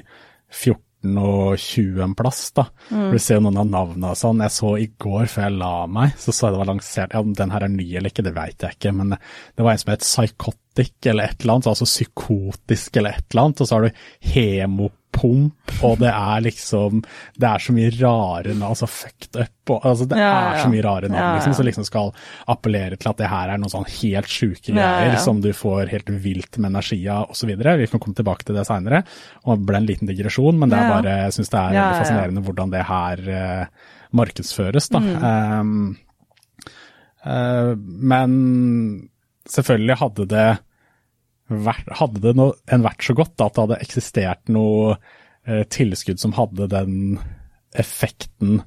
14 og 20 en plass, da. Mm. Du ser jo noen av navnene og sånn. Jeg så i går før jeg la meg, så så jeg det var lansert Ja, om den her er ny eller ikke, det veit jeg ikke, men det var en som het Psychot psychotic eller et eller annet, altså psykotisk eller et eller annet, og så har du hemopomp, og det er liksom Det er så mye rare navn, altså fucked up og altså Det ja, er så mye rare navn liksom, som liksom skal appellere til at det her er noen sånn helt sjuke greier som du får helt vilt med energi av osv. Vi kan komme tilbake til det seinere. Og det ble en liten digresjon, men det er bare, jeg syns det er veldig fascinerende hvordan det her uh, markedsføres, da. Mm. Um, uh, men selvfølgelig hadde det vært, hadde det no, en vært så godt da, at det hadde eksistert noe eh, tilskudd som hadde den effekten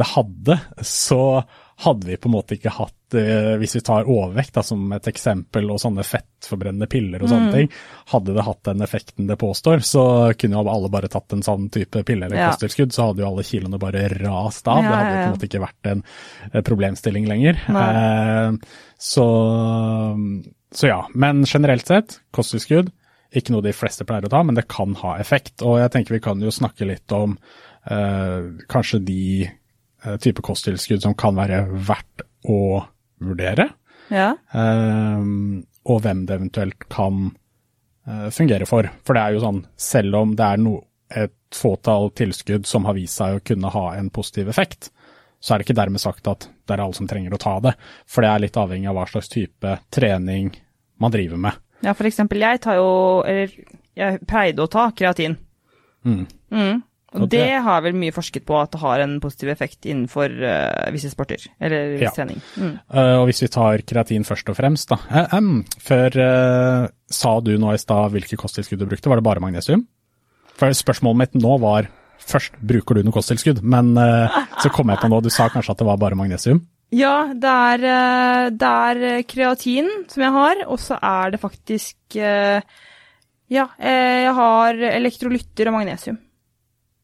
det hadde, så hadde vi på en måte ikke hatt, eh, hvis vi tar overvekt da, som et eksempel, og sånne fettforbrennende piller og sånne mm. ting, hadde det hatt den effekten det påstår, så kunne jo alle bare tatt en sånn type pille eller ja. kosttilskudd, så hadde jo alle kiloene bare rast av. Ja, det hadde på en måte ikke vært en eh, problemstilling lenger. Eh, så, så ja. Men generelt sett, kosttilskudd, ikke noe de fleste pleier å ta, men det kan ha effekt. Og jeg tenker vi kan jo snakke litt om eh, kanskje de Eh, type kosttilskudd som kan være verdt å vurdere. Ja. Eh, og hvem det eventuelt kan uh, fungere for. For det er jo sånn, selv om det er no, et fåtall tilskudd som har vist seg å kunne ha en positiv effekt, så er det ikke dermed sagt at det er alle som trenger å ta det. For det er litt avhengig av hva slags type trening man driver med. Ja, for eksempel jeg tar jo, eller jeg pleide å ta kreatin. Mm. Mm. Og, det, har vel mye forsket på at det har en positiv effekt innenfor uh, visse sporter, eller viss Ja. trening. Mm. Uh, og hvis vi tar kreatin først og fremst, da. Em, før uh, sa du nå i stad hvilke kosttilskudd du brukte, var det bare magnesium? For spørsmålet mitt nå var først bruker du noe kosttilskudd, men uh, så kom jeg på noe. du sa kanskje at det var bare magnesium? Ja, det er, eh, det er eh, kreatin som jeg har, og så er det faktisk eh, Ja, eh, jeg har elektrolytter og magnesium.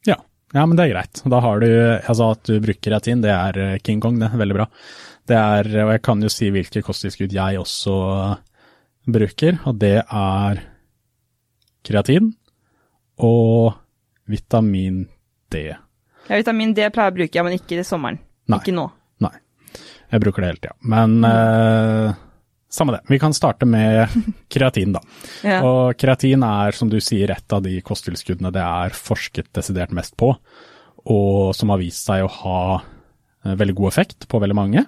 Ja. ja, men det er greit. Da har du Jeg sa at du bruker kreatin, det er eh, King Kong, det. Veldig bra. Det er, og jeg kan jo si hvilke kosttilskudd jeg også bruker, og det er kreatin og vitamin D. Ja, vitamin D pleier jeg å bruke, ja, men ikke i sommeren. Nei. Ikke nå. Nei, jeg bruker det hele tida. Men uh, samme det. Vi kan starte med kreatin, da. Ja. Og kreatin er, som du sier, et av de kosttilskuddene det er forsket desidert mest på, og som har vist seg å ha eh, veldig god effekt på veldig mange.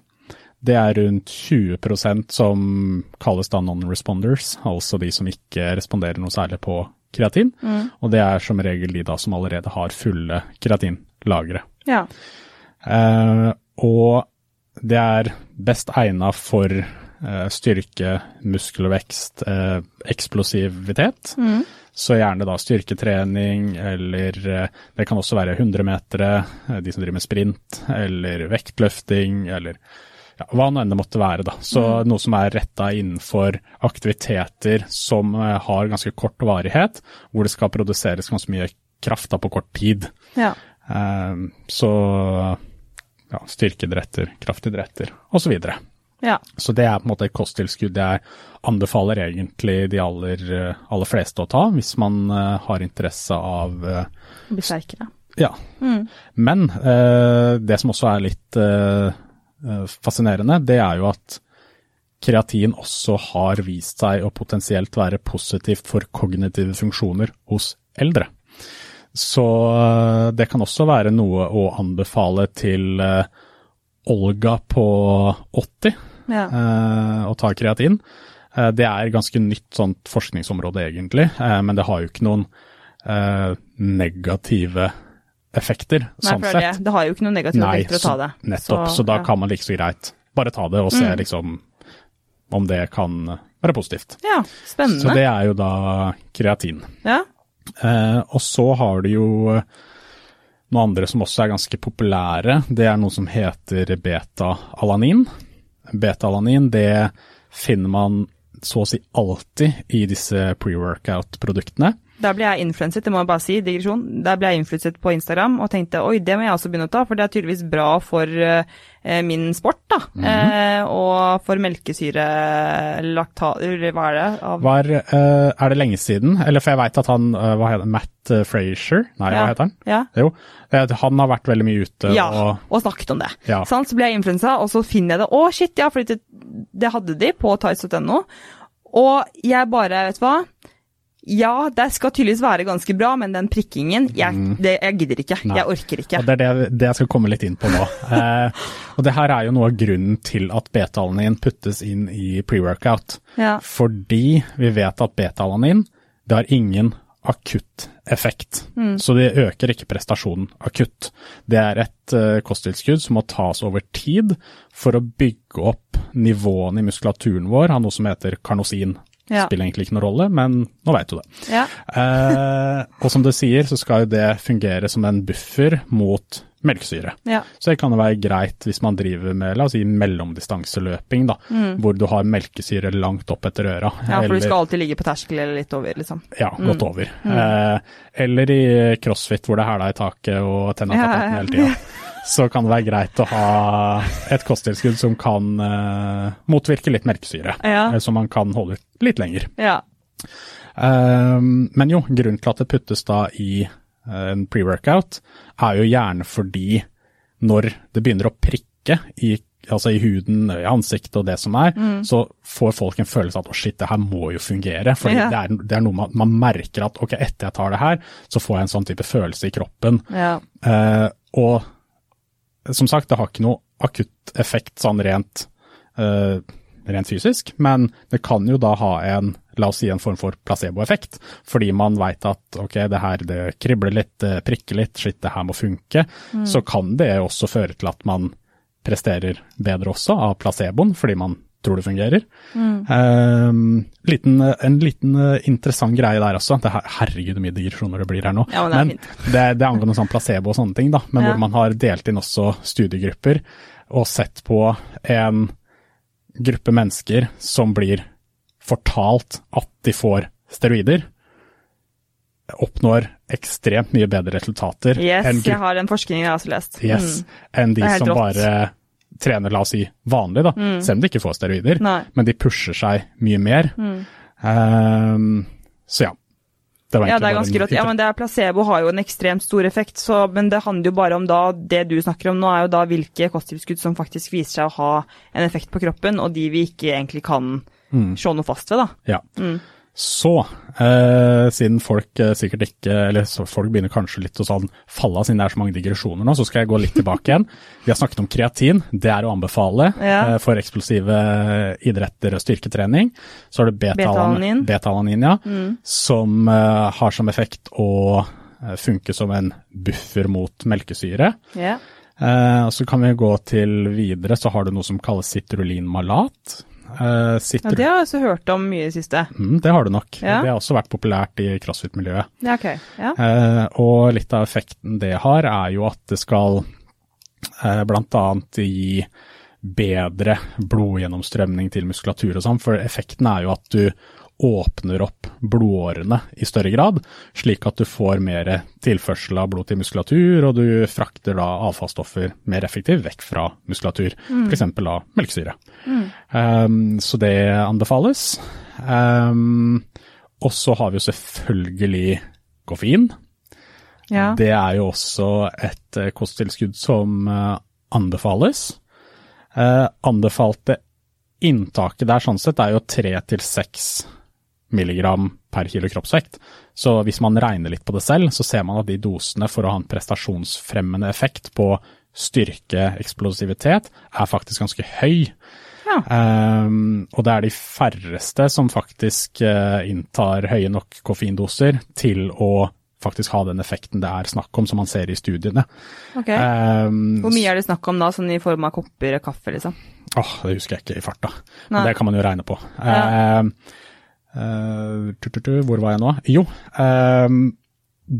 Det er rundt 20% som kalles da non-responders, altså de som ikke responderer noe særlig på kreatin. Og det er som regel de da som allerede har fulle kreatinlagre. ja. Eh, og det er best egna for eh, styrke, muskelvekst, eh, eksplosivitet. Så gjerne da styrketrening, eller eh, det kan også være 100-metere, eh, de som driver med sprint, eller vektløfting, eller ja, hva nå enn det måtte være. da. Så noe som er retta innenfor aktiviteter som eh, har ganske kort varighet, hvor det skal produseres ganske mye kraft da på kort tid. ja. Eh, så ja, styrkeidretter, kraftidretter osv. Så. Ja. så det er på en måte et kosttilskudd jeg anbefaler egentlig de aller, aller fleste å ta, hvis man uh, har interesse av eh, Bli sterkere. ja. Men uh, det som også er litt eh, fascinerende, det er jo at kreatin også har vist seg å potensielt være positivt for kognitive funksjoner hos eldre. Så eh, det kan også være noe å anbefale til eh, Olga på 80 Ja. eh, å ta kreatin. Eh, det er ganske nytt sånt forskningsområde egentlig, eh, men det har jo ikke noen negative effekter, Nei, sånn det, sett. det. det har jo ikke noen negative Nei, effekter å ta det. nettopp. Så, da ja. kan man like så greit bare ta det og se Mm. liksom om det kan være positivt. Ja, spennende. Så det er jo da kreatin. Ja. Eh, og så har du jo noe noen andre som også er ganske populære. Det er noe som heter beta-alanin. Beta-alanin det finner man så å si alltid i disse pre-workout-produktene. Der ble jeg influenset, det må jeg bare si, digresjon. Der ble jeg influenset på Instagram og tenkte oi, det må jeg også begynne å ta, for det er tydeligvis bra for eh, min sport, da. Mhm. eh, og for melkesyre, lakta... Hva er det? Av, Var, eh, er det lenge siden? Eller for jeg veit at han eh, hva heter Matt uh, Frazier, nei, Ja. hva heter han? Ja. Jo, eh, han har vært veldig mye ute Ja, og og snakket om det. Ja. Sånn, Så ble jeg influensa, og så finner jeg det. Å, shit, ja, for det, det hadde de på tights.no. Og jeg bare, vet du hva. Ja, det skal tydeligvis være ganske bra, men den prikkingen, jeg, det, jeg gidder ikke. Mm. Nei. Jeg orker ikke. Og Det er det, det jeg skal komme litt inn på nå. Eh, og Det her er jo noe av grunnen til at beta-alanin puttes inn i pre-workout. Ja. Fordi vi vet at beta-alanin det har ingen akutt effekt. Mm. Så det øker ikke prestasjonen akutt. Det er et uh, kosttilskudd som må tas over tid for å bygge opp nivåene i muskulaturen vår av noe som heter karnosin. Ja. Spiller egentlig ikke noen rolle, men nå veit du det. Ja. Eh, og som du sier, så skal jo det fungere som en buffer mot melkesyre. ja. Så det kan jo være greit hvis man driver med la oss si mellomdistanseløping, da, hvor du har melkesyre langt opp etter øra. Mm. ja, for eller- du skal alltid ligge på terskel eller litt over, liksom. ja, gått over. Eh, eller i crossfit hvor det er hæla i taket og tenna på ja. hele tida. Så kan det være greit å ha et kosttilskudd som kan uh, motvirke litt merkesyre. Ja. eh, Så man kan holde litt lenger. Ja. Um, men jo, grunnen til at det puttes da i uh, en pre-workout, er jo gjerne fordi når det begynner å prikke i, altså i huden, i ansiktet og det som er, så får folk en følelse av at å shit, det her må jo fungere. For Ja. det, er, det er noe man, man merker at ok, etter jeg tar det her, så får jeg en sånn type følelse i kroppen. Ja. Uh, og som sagt, det har ikke noe akutt effekt sånn rent, uh, rent fysisk, men det kan jo da ha en la oss si en form for placeboeffekt, fordi man veit at ok, det her det kribler litt, det prikker litt, shit, det her må funke, mm. så kan det også føre til at man presterer bedre også av placeboen, fordi man tror det fungerer. Mm. Um, liten, en liten uh, interessant greie der også. Det her, herregud, hvor mye digresjoner det blir her nå. Ja, men det, er men, det, det er angående sånn placebo og sånne ting, da, men ja. hvor man har delt inn også studiegrupper og sett på en gruppe mennesker som blir fortalt at de får steroider, oppnår ekstremt mye bedre resultater. Yes, jeg har den forskningen jeg har også lest. Yes, mm. Enn de som rått. bare trener, la oss si, vanlig, da. Mm. Selv om de ikke får steroider, Nei. men de pusher seg mye mer. Mm. Um, så ja. Det ja, det er ganske rått. Ja, men det er placebo har jo en ekstremt stor effekt, så, men det handler jo bare om da Det du snakker om nå, er jo da hvilke kosttilskudd som faktisk viser seg å ha en effekt på kroppen, og de vi ikke egentlig kan mm. se noe fast ved, da. Ja. Så, eh, siden folk eh, sikkert ikke Eller folk begynner kanskje litt å sånn falle av siden det er så mange digresjoner nå, så skal jeg gå litt tilbake igjen. Vi har snakket om kreatin. Det er å anbefale ja. eh, for eksplosive idretter og styrketrening. Så har du beta-alanin, ja, mm. som eh, har som effekt å eh, funke som en buffer mot melkesyre. Yeah. så kan vi gå til videre, så har du noe som kalles citrulinmalat. Uh, ja, det har jeg også hørt om mye i det siste. Mm, det har du nok. Ja. Det har også vært populært i crossfit-miljøet. Ja, okay. ja. Uh, og litt av effekten det har, er jo at det skal uh, bl.a. gi bedre blodgjennomstrømning til muskulatur og sånn, for effekten er jo at du åpner opp blodårene i større grad, slik at du får mer tilførsel av blod til muskulatur, og du frakter da avfallsstoffer mer effektivt vekk fra muskulatur, mm. f.eks. da melkesyre. Mm. Um, så det anbefales. Um, og så har vi jo selvfølgelig koffein. Ja. Det er jo også et eh, kosttilskudd som uh, anbefales. Uh, anbefalte inntaket der sånn sett er jo tre til seks milligram per kilo kroppsvekt. Så hvis man regner litt på det selv, så ser man at de dosene for å ha en prestasjonsfremmende effekt på styrke, eksplosivitet, er faktisk ganske høy. Ja. Um, og det er de færreste som faktisk uh, inntar høye nok koffeindoser til å faktisk ha den effekten det er snakk om, som man ser i studiene. Okay. Um, Hvor mye er det snakk om da, sånn i form av kopper og kaffe, liksom? Åh, oh, det husker jeg ikke i farta. Men det kan man jo regne på. Ja. Uh, Uh, hvor var jeg nå? Jo, uh,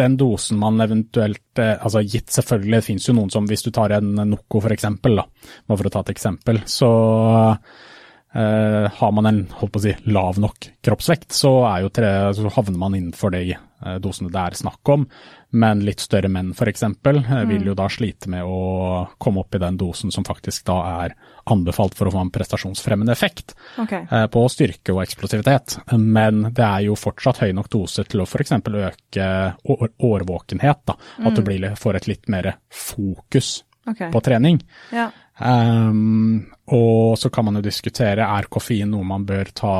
den dosen man eventuelt uh, Altså gitt selvfølgelig, det finnes jo noen som hvis du tar en Noco eksempel, bare for å ta et eksempel, så Uh, har man en holdt på å si, lav nok kroppsvekt, så, tre, så havner man innenfor de uh, dosene det er snakk om. Men litt større menn f.eks. Uh, mm. vil jo da slite med å komme opp i den dosen som faktisk da er anbefalt for å få en prestasjonsfremmende effekt okay. uh, på styrke og eksplosivitet. Men det er jo fortsatt høy nok dose til å f.eks. øke årvåkenhet. Da. At mm. du blir, får et litt mer fokus okay. på trening. Ja. Um, og så kan man jo diskutere er koffein noe man bør ta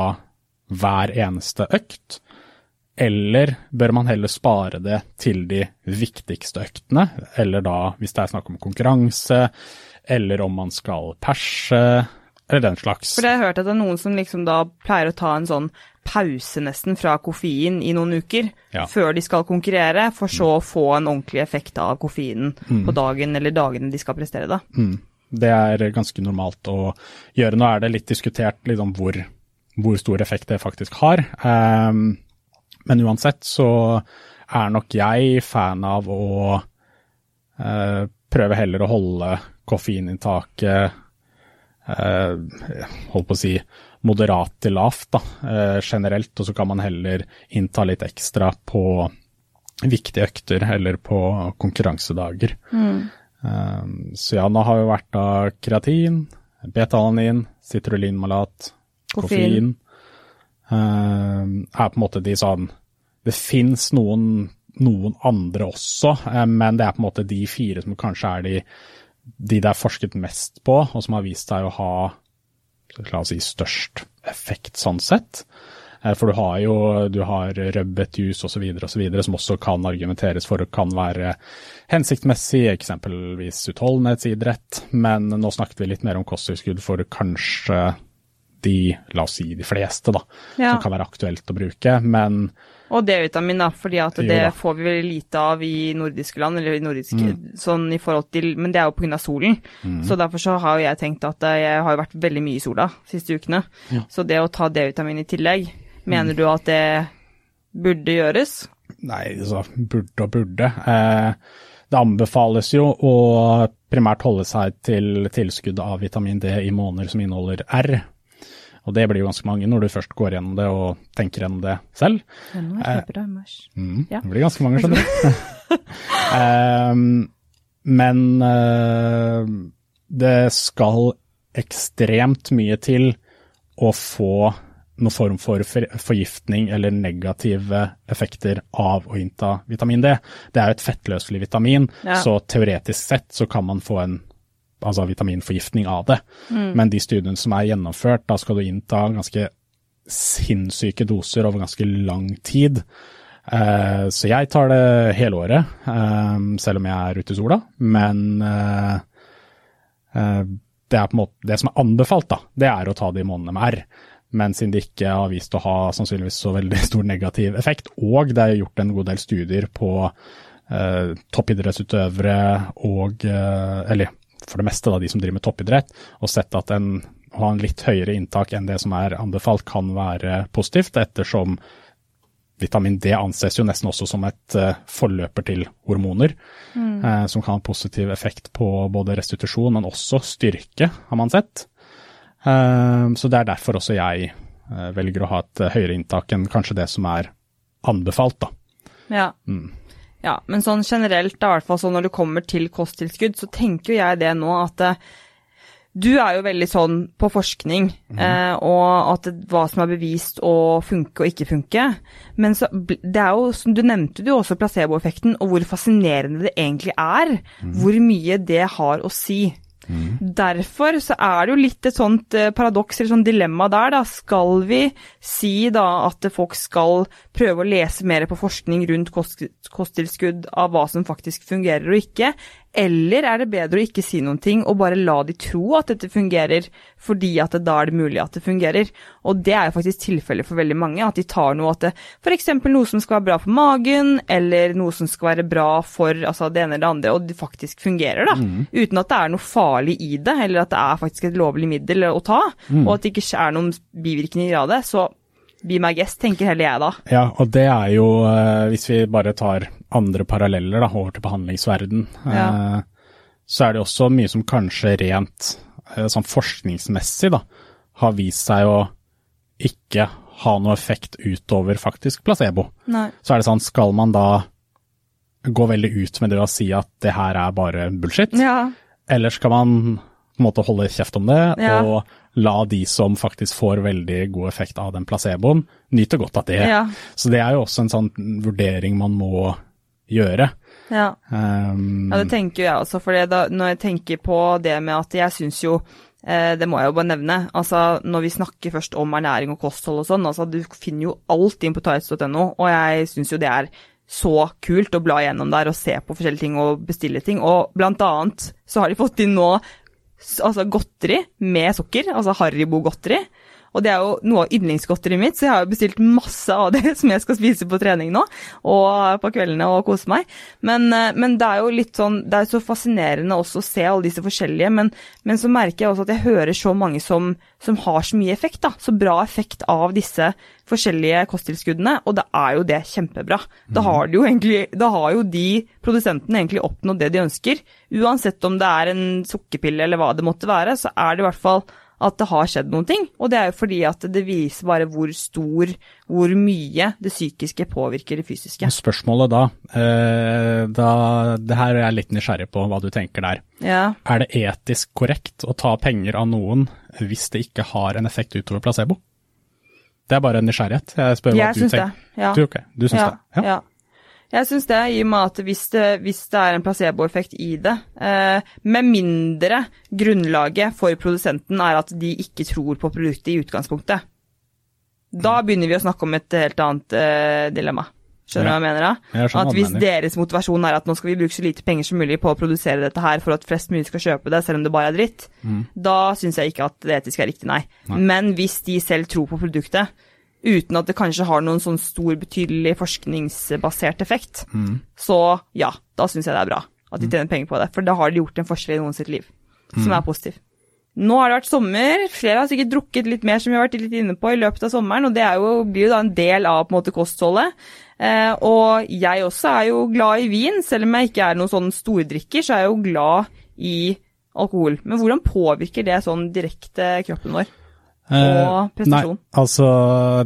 hver eneste økt, eller bør man heller spare det til de viktigste øktene, eller da hvis det er snakk om konkurranse, eller om man skal perse, eller den slags. For jeg har hørt at det er noen som liksom da pleier å ta en sånn pause nesten fra koffein i noen uker, ja. før de skal konkurrere, for så å få en ordentlig effekt av koffeinen mm. på dagen eller dagene de skal prestere, da. Mm. Det er ganske normalt å gjøre. Nå er det litt diskutert liksom, hvor, hvor, stor effekt det faktisk har. Um, men uansett så er nok jeg fan av å uh, prøve heller å holde koffeininntaket uh, holdt på å si moderat til lavt da, uh, generelt, og så kan man heller innta litt ekstra på viktige økter eller på konkurransedager. Mm. Um, så ja, nå har jo vært da kreatin, betalanin, citrulinmalat, koffein. Um, er på en måte de sånn Det fins noen, noen, andre også, um, men det er på en måte de fire som kanskje er de, de det er forsket mest på, og som har vist seg å ha la oss si, størst effekt sånn sett. Eh, for du har jo du har rødbetjus osv. osv. som også kan argumenteres for kan være hensiktsmessig, eksempelvis utholdenhetsidrett. Men nå snakket vi litt mer om kosttilskudd for kanskje de, la oss si de fleste, da, Ja. som kan være aktuelt å bruke. Men Og D-vitamin, da, fordi at det får vi veldig lite av i nordiske land, eller i nordiske, sånn i forhold til Men det er jo pga. solen. Så derfor så har jeg tenkt at jeg har vært veldig mye i sola de siste ukene. Ja. Så det å ta D-vitamin i tillegg, mener du at det burde gjøres? Nei, altså, burde og burde. Eh, det anbefales jo å primært holde seg til tilskudd av vitamin D i måneder som inneholder R. Og det blir jo ganske mange når du først går gjennom det og tenker gjennom det selv. Februar, mars. Mm, Ja. Det blir ganske mange, skjønner du. Ehm, men eh, det skal ekstremt mye til å få noen form for for- forgiftning eller negative effekter av å innta vitamin D. Det er jo et fettløselig vitamin, Ja. så teoretisk sett så kan man få en altså vitaminforgiftning av det. Men de studiene som er gjennomført, da skal du innta ganske sinnssyke doser over ganske lang tid. Eh, så jeg tar det hele året, eh, selv om jeg er ute i sola. Men eh, eh, det, på måte, det som er anbefalt, da, det er å ta det i månedene med R. Men siden det ikke har vist å ha sannsynligvis så veldig stor negativ effekt, og det er gjort en god del studier på eh, toppidrettsutøvere og eh, Eller for det meste da, de som driver med toppidrett, og sett at en, å ha en litt høyere inntak enn det som er anbefalt, kan være positivt, ettersom vitamin D anses jo nesten også som et eh, forløper til hormoner, eh, som kan ha positiv effekt på både restitusjon, men også styrke, har man sett. Eh, så det er derfor også jeg eh, velger å ha et eh, høyere inntak enn kanskje det som er anbefalt, da. Ja. ja. Men sånn generelt, da, i hvert fall sånn når det kommer til kosttilskudd, så tenker jo jeg det nå at eh, du er jo veldig sånn på forskning, eh, og at hva som er bevist å funke og ikke funke. Men så, det er jo, som du nevnte jo også placeboeffekten, og hvor fascinerende det egentlig er. Hvor mye det har å si. Derfor så er det jo litt et sånt eh, paradoks eller sånt dilemma der, da. Skal vi si da at folk skal prøve å lese mer på forskning rundt kost, kosttilskudd av hva som faktisk fungerer og ikke, eller er det bedre å ikke si noen ting og bare la de tro at dette fungerer, fordi at det, da er det mulig at det fungerer? Og det er jo faktisk tilfellet for veldig mange, at de tar noe at det f.eks. noe som skal være bra for magen, eller noe som skal være bra for altså, det ene eller det andre, og det faktisk fungerer, da. Uten at det er noe farlig i det, eller at det er faktisk et lovlig middel å ta, og at det ikke er noen bivirkninger av det. Så be my guest, tenker heller jeg da. Ja, og det er jo, eh, hvis vi bare tar andre paralleller da, over til behandlingsverden, Ja. eh, så er det også mye som kanskje rent eh, sånn forskningsmessig da, har vist seg å ikke ha noe effekt utover faktisk placebo. Nei. Så er det sånn, skal man da gå veldig ut med det å si at det her er bare bullshit, Ja. eller skal man på en måte holde kjeft om det, Ja. og la de som faktisk får veldig god effekt av den placeboen, nyte godt av det. Ja. Så det er jo også en sånn vurdering man må gjøre. Ja. Um, Ja, det tenker jeg også, for da, når jeg tenker på det med at jeg syns jo eh, det må jeg jo bare nevne. altså Når vi snakker først om ernæring og kosthold og sånn, altså du finner jo alt inn på tights.no, og jeg syns jo det er så kult å bla gjennom der og se på forskjellige ting og bestille ting. Og blant annet så har de fått inn nå altså godteri med sukker, altså Haribo-godteri. Og det er jo noe av yndlingsgodteriet mitt, så jeg har jo bestilt masse av det som jeg skal spise på trening nå, og på kveldene og kose meg. Men, eh, men det er jo litt sånn, det er så fascinerende også å se alle disse forskjellige, men, men så merker jeg også at jeg hører så mange som, som har så mye effekt, da. Så bra effekt av disse forskjellige kosttilskuddene, og da er jo det kjempebra. Da har, jo egentlig, da har jo de produsentene egentlig oppnådd det de ønsker. Uansett om det er en sukkerpille eller hva det måtte være, så er det i hvert fall at det har skjedd noen ting. Og det er jo fordi at det viser bare hvor stor, hvor mye det psykiske påvirker det fysiske. Spørsmålet da, eh, da Det her er jeg litt nysgjerrig på hva du tenker der. Ja. Er det etisk korrekt å ta penger av noen hvis det ikke har en effekt utover placebo? Det er bare en nysgjerrighet. Jeg spør hva Jeg du syns det. Ja. Du, okay. du syns ja, det? Ja. Jeg syns det, i og med at hvis det, hvis det er en placeboeffekt i det, eh, med mindre grunnlaget for produsenten er at de ikke tror på produktet i utgangspunktet, da begynner vi å snakke om et helt annet eh, dilemma. Skjønner du Ja. hva jeg mener da? Jeg At hvis mener. deres motivasjon er at nå skal vi bruke så lite penger som mulig på å produsere dette her for at flest mulig skal kjøpe det, selv om det bare er dritt, da syns jeg ikke at det etiske er riktig, nei. Mm. Nei. Men hvis de selv tror på produktet, uten at det kanskje har noen sånn stor, betydelig forskningsbasert effekt, Mm. så ja, da syns jeg det er bra at de tjener penger på det. For da har de gjort en forskjell i noen sitt liv, Mm. som er positiv. Nå har det vært sommer, flere har sikkert drukket litt mer, som vi har vært litt inne på, i løpet av sommeren, og det jo, blir jo da en del av på en måte kostholdet. Eh, og jeg også er jo glad i vin, selv om jeg ikke er noen sånn stordrikker, så er jeg jo glad i alkohol. Men hvordan påvirker det sånn direkte kroppen vår? Og prestasjon? Nei, altså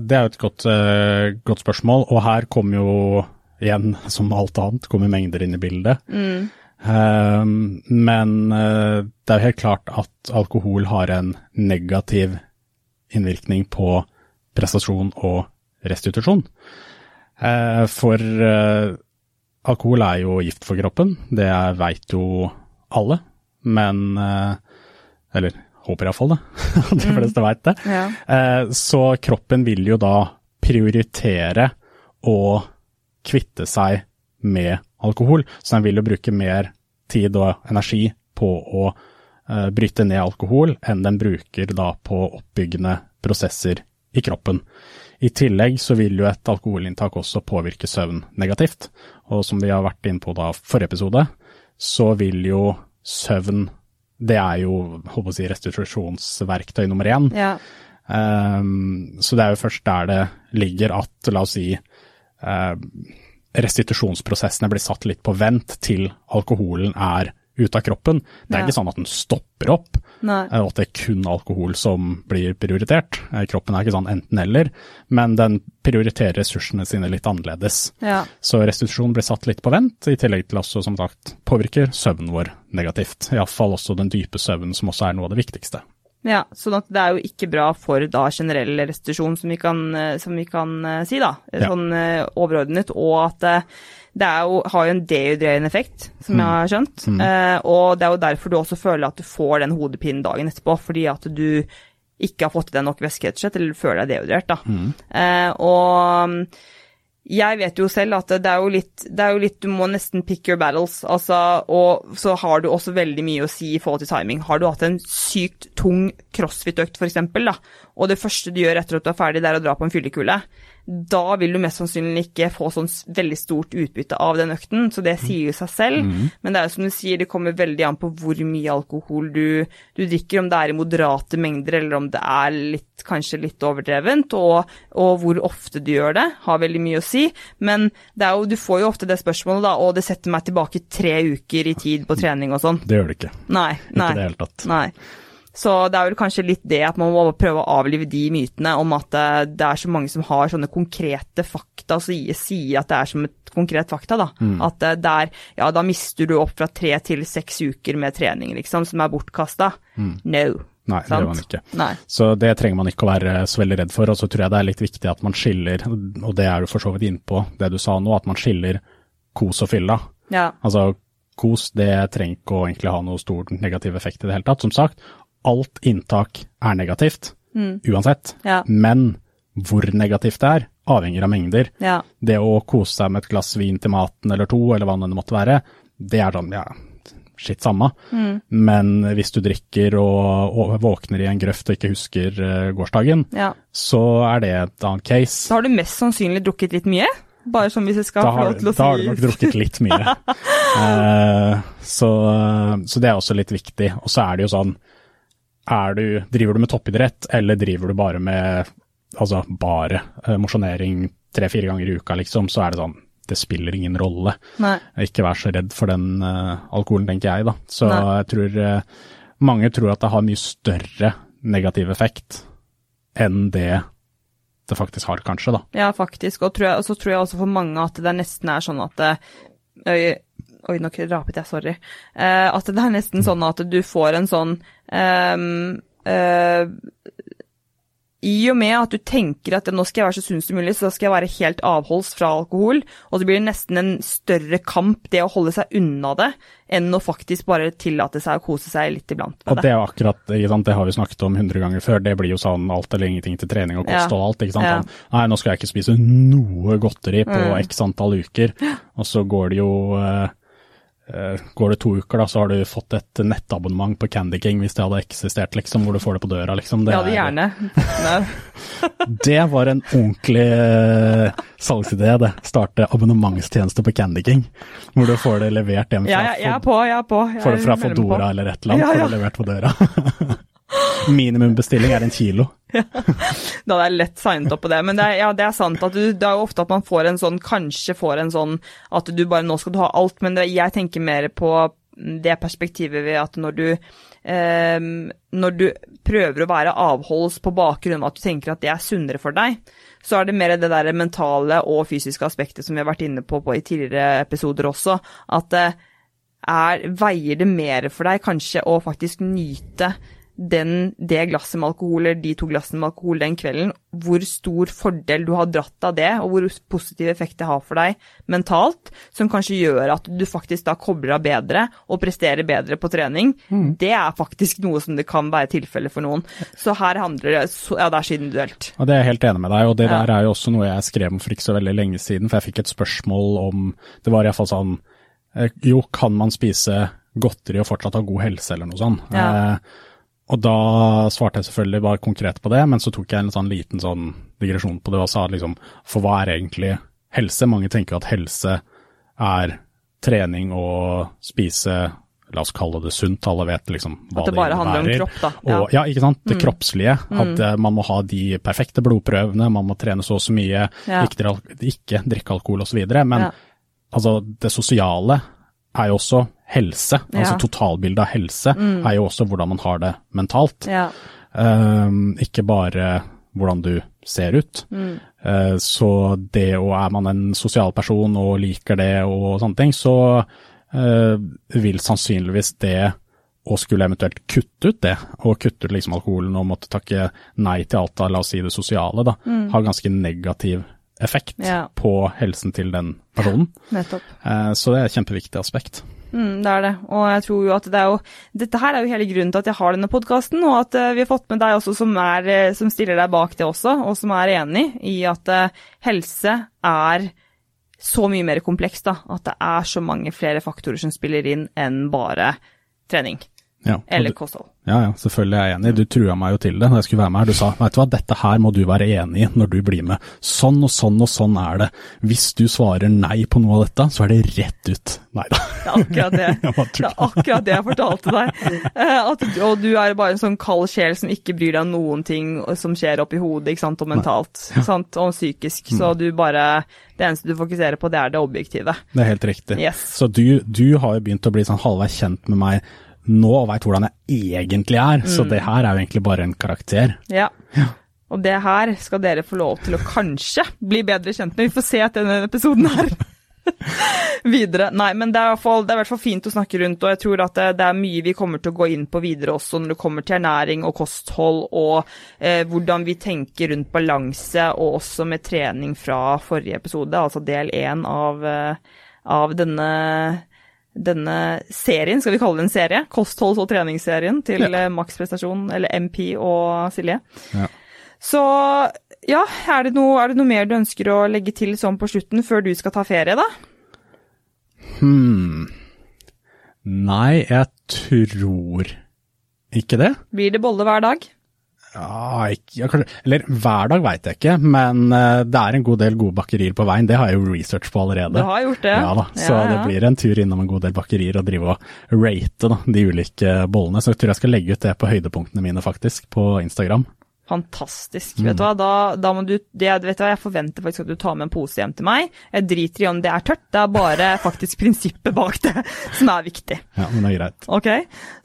det er jo et godt, eh, godt spørsmål, og her kommer jo igjen, som alt annet, kommer mengder inn i bildet. Mm. men eh, det er jo helt klart at alkohol har en negativ innvirkning på prestasjon og restitusjon. Eh, for eh, alkohol er jo gift for kroppen, det veit jo alle, men eh, Eller håper iallfall det, de fleste veit det. Ja. Eh, Så kroppen vil jo da prioritere å kvitte seg med alkohol, så den vil jo bruke mer tid og energi på å eh, bryte ned alkohol enn den bruker da på oppbyggende prosesser i kroppen. I tillegg så vil jo et alkoholinntak også påvirke søvn negativt, og som vi har vært inne på da forrige episode, så vil jo søvn det er jo håper å si, restitusjonsverktøy nummer én. ja. Um, så det er jo først der det ligger at, la oss si, uh, restitusjonsprosessene blir satt litt på vent til alkoholen er ute av kroppen. Det er Ja. ikke sånn at den stopper opp, Nei. og at det er kun alkohol som blir prioritert. Eh, Kroppen er ikke sånn enten-eller, men den prioriterer ressursene sine litt annerledes. Ja. Så restitusjon blir satt litt på vent, i tillegg til også, som sagt, påvirker søvnen vår negativt. Iallfall også den dype søvnen, som også er noe av det viktigste. Ja, sånn at det er jo ikke bra for da generell restitusjon, som vi kan, eh, som vi kan eh, si, da. Sånn ja. overordnet. Og at det jo, har jo en dehydrerende effekt, som jeg har skjønt. Eh, og det er jo derfor du også føler at du får den hodepinen dagen etterpå, fordi at du ikke har fått i deg nok væske, rett og slett, eller føler deg dehydrert, da. Eh, og mm, jeg vet jo selv at det er jo litt, det er jo litt Du må nesten pick your battles. Altså, og så har du også veldig mye å si i forhold til timing. Har du hatt en sykt tung crossfit-økt, f.eks., og det første du gjør etter at du er ferdig, det er å dra på en fyllekule, da vil du mest sannsynlig ikke få sånn veldig stort utbytte av den økten, så det sier jo seg selv. Men det er jo som du sier, det kommer veldig an på hvor mye alkohol du, du drikker, om det er i moderate mengder, eller om det er litt, kanskje litt overdrevent, og, og hvor ofte du gjør det, har veldig mye å si. Men det jo, du får jo ofte det spørsmålet, da, og det setter meg tilbake tre uker i tid på trening og sånn. Det gjør det ikke. Nei, Ikke nei. i det hele tatt. Nei. Så det er vel kanskje litt det at man må prøve å avlive de mytene om at eh, det er så mange som har sånne konkrete fakta, og sier, at det er som et konkret fakta, da. Mm. At eh, det er Ja, da mister du opp fra tre til seks uker med trening, liksom, som er bortkasta. No. Mm. Nei, det gjør man ikke. Nei. Så det trenger man ikke å være så veldig redd for. Og så tror jeg det er litt viktig at man skiller, og det er du for så vidt innpå det du sa nå, at man skiller kos og fylla. Ja. Altså, kos det trenger ikke å egentlig ha noe stor negativ effekt i det hele tatt. Som sagt, alt inntak er negativt, uansett. Ja. Men hvor negativt det er, avhenger av mengder. Ja. Det å kose seg med et glass vin til maten eller to, eller hva det måtte være, det er sånn, ja, skitt samme. Men hvis du drikker og, og våkner i en grøft og ikke husker uh, gårsdagen, ja. så er det et annet case. Da har du mest sannsynlig drukket litt mye? Bare som hvis jeg skal få lov til å si da har du nok drukket litt mye. uh, så, så det er også litt viktig. Og så er det jo sånn, du, driver du med toppidrett, eller driver du bare med altså bare eh, mosjonering tre-fire ganger i uka, liksom, så er det sånn, det spiller ingen rolle. Nei. Ikke vær så redd for den uh, alkoholen, tenker jeg, da. Så Nei. jeg tror uh, mange tror at det har mye større negativ effekt enn det det faktisk har, kanskje, da. Ja, faktisk. Og, tror jeg, og så tror jeg også for mange at det nesten er sånn at det, Oi, nå rapet jeg, sorry. Eh, at det er nesten sånn at du får en sånn um, uh, i og med at du tenker at nå skal jeg være så sunn som mulig, så skal jeg være helt avholds fra alkohol, og så blir det nesten en større kamp det å holde seg unna det, enn å faktisk bare tillate seg å kose seg litt iblant med det. Og det er akkurat, det har vi snakket om hundre ganger før, det blir jo sånn alt eller ingenting til trening og kost ja. og alt. ikke sant? Ja. Sånn, nei, nå skal jeg ikke spise noe godteri på mm. x antall uker, og så går det jo Eh, går det to uker, da, så har du fått et nettabonnement på Candy King, hvis det hadde eksistert, liksom, hvor du får det på døra, liksom. Det ja, det gjerne. det var en ordentlig uh, salgsidé, det. Starte abonnementstjeneste på Candy King, hvor du får det levert hjem fra ja, jeg, jeg er på, jeg er på. Jeg får det fra Fodora eller et eller annet, ja, ja. får det levert på døra. Minimumbestilling er en kilo. ja, da hadde jeg lett signet opp på det. Men det er, ja, det er sant at du, det er jo ofte at man får en sånn, kanskje får en sånn at du bare nå skal du ha alt, men det, jeg tenker mer på det perspektivet ved at når du eh, når du prøver å være avholds på bakgrunn av at du tenker at det er sunnere for deg, så er det mer det der mentale og fysiske aspektet som vi har vært inne på, på i tidligere episoder også. At er, veier det mer for deg kanskje å faktisk nyte den, det glasset med alkohol, eller de to glassene med alkohol den kvelden, hvor stor fordel du har dratt av det, og hvor positiv effekt det har for deg mentalt, som kanskje gjør at du faktisk da kobler av bedre og presterer bedre på trening, mm. det er faktisk noe som det kan være tilfelle for noen. Så her handler det Ja, det er så individuelt. Og det er jeg helt enig med deg, og det ja. der er jo også noe jeg skrev om for ikke så veldig lenge siden, for jeg fikk et spørsmål om Det var iallfall sånn eh, Jo, kan man spise godteri og fortsatt ha god helse, eller noe sånt? Ja. Eh, og da svarte jeg selvfølgelig bare konkret på det, men så tok jeg en sånn liten sånn digresjon på det og sa liksom For hva er egentlig helse? Mange tenker at helse er trening og spise La oss kalle det sunt, alle vet liksom hva det, innebærer. At det bare handler om kropp, da. Ja. Og, ja, ikke sant. Det mm. kroppslige. At mm. Man må ha de perfekte blodprøvene, man må trene så og så mye, ja. ikke, ikke drikke alkohol osv. Men ja. altså, det sosiale er jo også helse. Altså ja. Altså totalbildet av helse mm. er jo også hvordan man har det mentalt. Ja. Um, ikke bare hvordan du ser ut. Mm. Uh, så det å er man en sosial person og liker det og sånne ting, så uh, vil sannsynligvis det og skulle eventuelt kutte ut det, og kutte ut liksom alkoholen og måtte takke nei til alt av la oss si det sosiale, da, mm. har ganske negativ effekt ja. på helsen til den personen. Nettopp. Uh, så det er et kjempeviktig aspekt. Mm, det er det. Og jeg tror jo at det er jo Dette her er jo hele grunnen til at jeg har denne podkasten, og at uh, vi har fått med deg også som, er, uh, som, stiller deg bak det også, og som er enig i at uh, helse er så mye mer komplekst, da. At det er så mange flere faktorer som spiller inn enn bare trening. Ja, Eller kosthold. Ja, ja, selvfølgelig er jeg enig. Du trua meg jo til det da jeg skulle være med her. Du sa vet du hva, dette her må du være enig i når du blir med. Sånn og sånn og sånn er det. Hvis du svarer nei på noe av dette, så er det rett ut. Nei da. Det er akkurat det. det er akkurat det jeg fortalte deg. Eh, at, og du er bare en sånn kald sjel som ikke bryr deg om noen ting som skjer oppi hodet, ikke sant, og mentalt. Ja. Sant, og psykisk. Så du bare Det eneste du fokuserer på, det er det objektive. Det er helt riktig. Yes. Så du, du har jo begynt å bli sånn halvveis kjent med meg nå og veit hvordan jeg egentlig er, mm. så det her er jo egentlig bare en karakter. Ja. ja. Og det her skal dere få lov til å kanskje bli bedre kjent med. Vi får se etter denne episoden her. videre. Nei, men det er, fall, det er i hvert fall fint å snakke rundt, og jeg tror at det, det, er mye vi kommer til å gå inn på videre også når det kommer til ernæring og kosthold, og eh, hvordan vi tenker rundt balanse, og også med trening fra forrige episode, altså del én av, eh, av denne denne serien, skal vi kalle det en serie, kostholds- og treningsserien til ja. Max Prestasjon, eller MP og Silje. Ja. Så ja, er det, noe, er det, noe, mer du ønsker å legge til sånn på slutten, før du skal ta ferie, da? Hm Nei, jeg tror ikke det. Blir det bolle hver dag? Ja, ikke, eller hver dag veit jeg ikke, men uh, det er en god del gode bakerier på veien. Det har jeg jo research på allerede. Du har gjort det? Ja da, så ja, ja. det blir en tur innom en god del bakerier og drive og rate da, de ulike bollene. Så jeg tror jeg skal legge ut det på høydepunktene mine faktisk, på Instagram. Fantastisk. Mm. Vet du hva, da, da, må du det, vet du hva, Jeg forventer faktisk at du tar med en pose hjem til meg. Jeg driter i om det er tørt, det er bare faktisk prinsippet bak det som er viktig. Ja, men det er greit. Ok,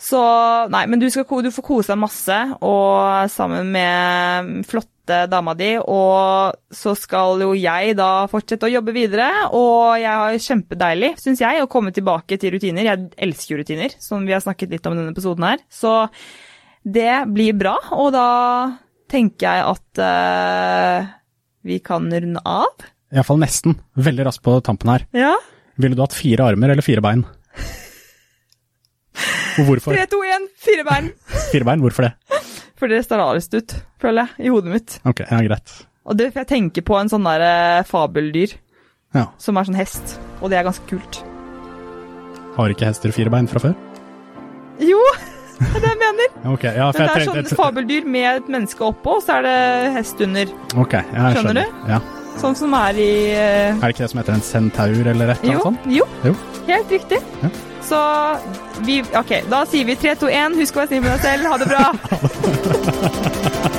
så Nei, men du, skal, du får kose deg masse, og sammen med flotte dama di, og så skal jo jeg da fortsette å jobbe videre, og jeg har kjempedeilig, syns jeg, å komme tilbake til rutiner. Jeg elsker jo rutiner, som vi har snakket litt om i denne episoden her. Så det blir bra, og da tenker jeg at uh, vi kan runde av. Iallfall nesten. Veldig raskt på tampen her. Ja. Ville du hatt fire armer eller fire bein? Og hvorfor? 3, 2, 1, fire bein. Fire bein, hvorfor det? Fordi det ser rarest ut, føler jeg, i hodet mitt. Ok, ja, greit. Og det, jeg tenker på en sånn der eh, fabeldyr Ja. som er sånn hest, og det er ganske kult. Har ikke hester fire bein fra før? Jo, det er det jeg mener. Okay, ja, Men det er sånn fabeldyr med et menneske oppå, og så er det hest under. Ok, ja, Skjønner skjønner. Ja. Sånn som er i uh... Er det ikke det som heter en centaur eller et eller Jo, annet sånt? jo, Jo. helt riktig. Ja. Så vi Ok, da sier vi 3, 2, 1. Husk å være snill med deg selv. Ha det bra.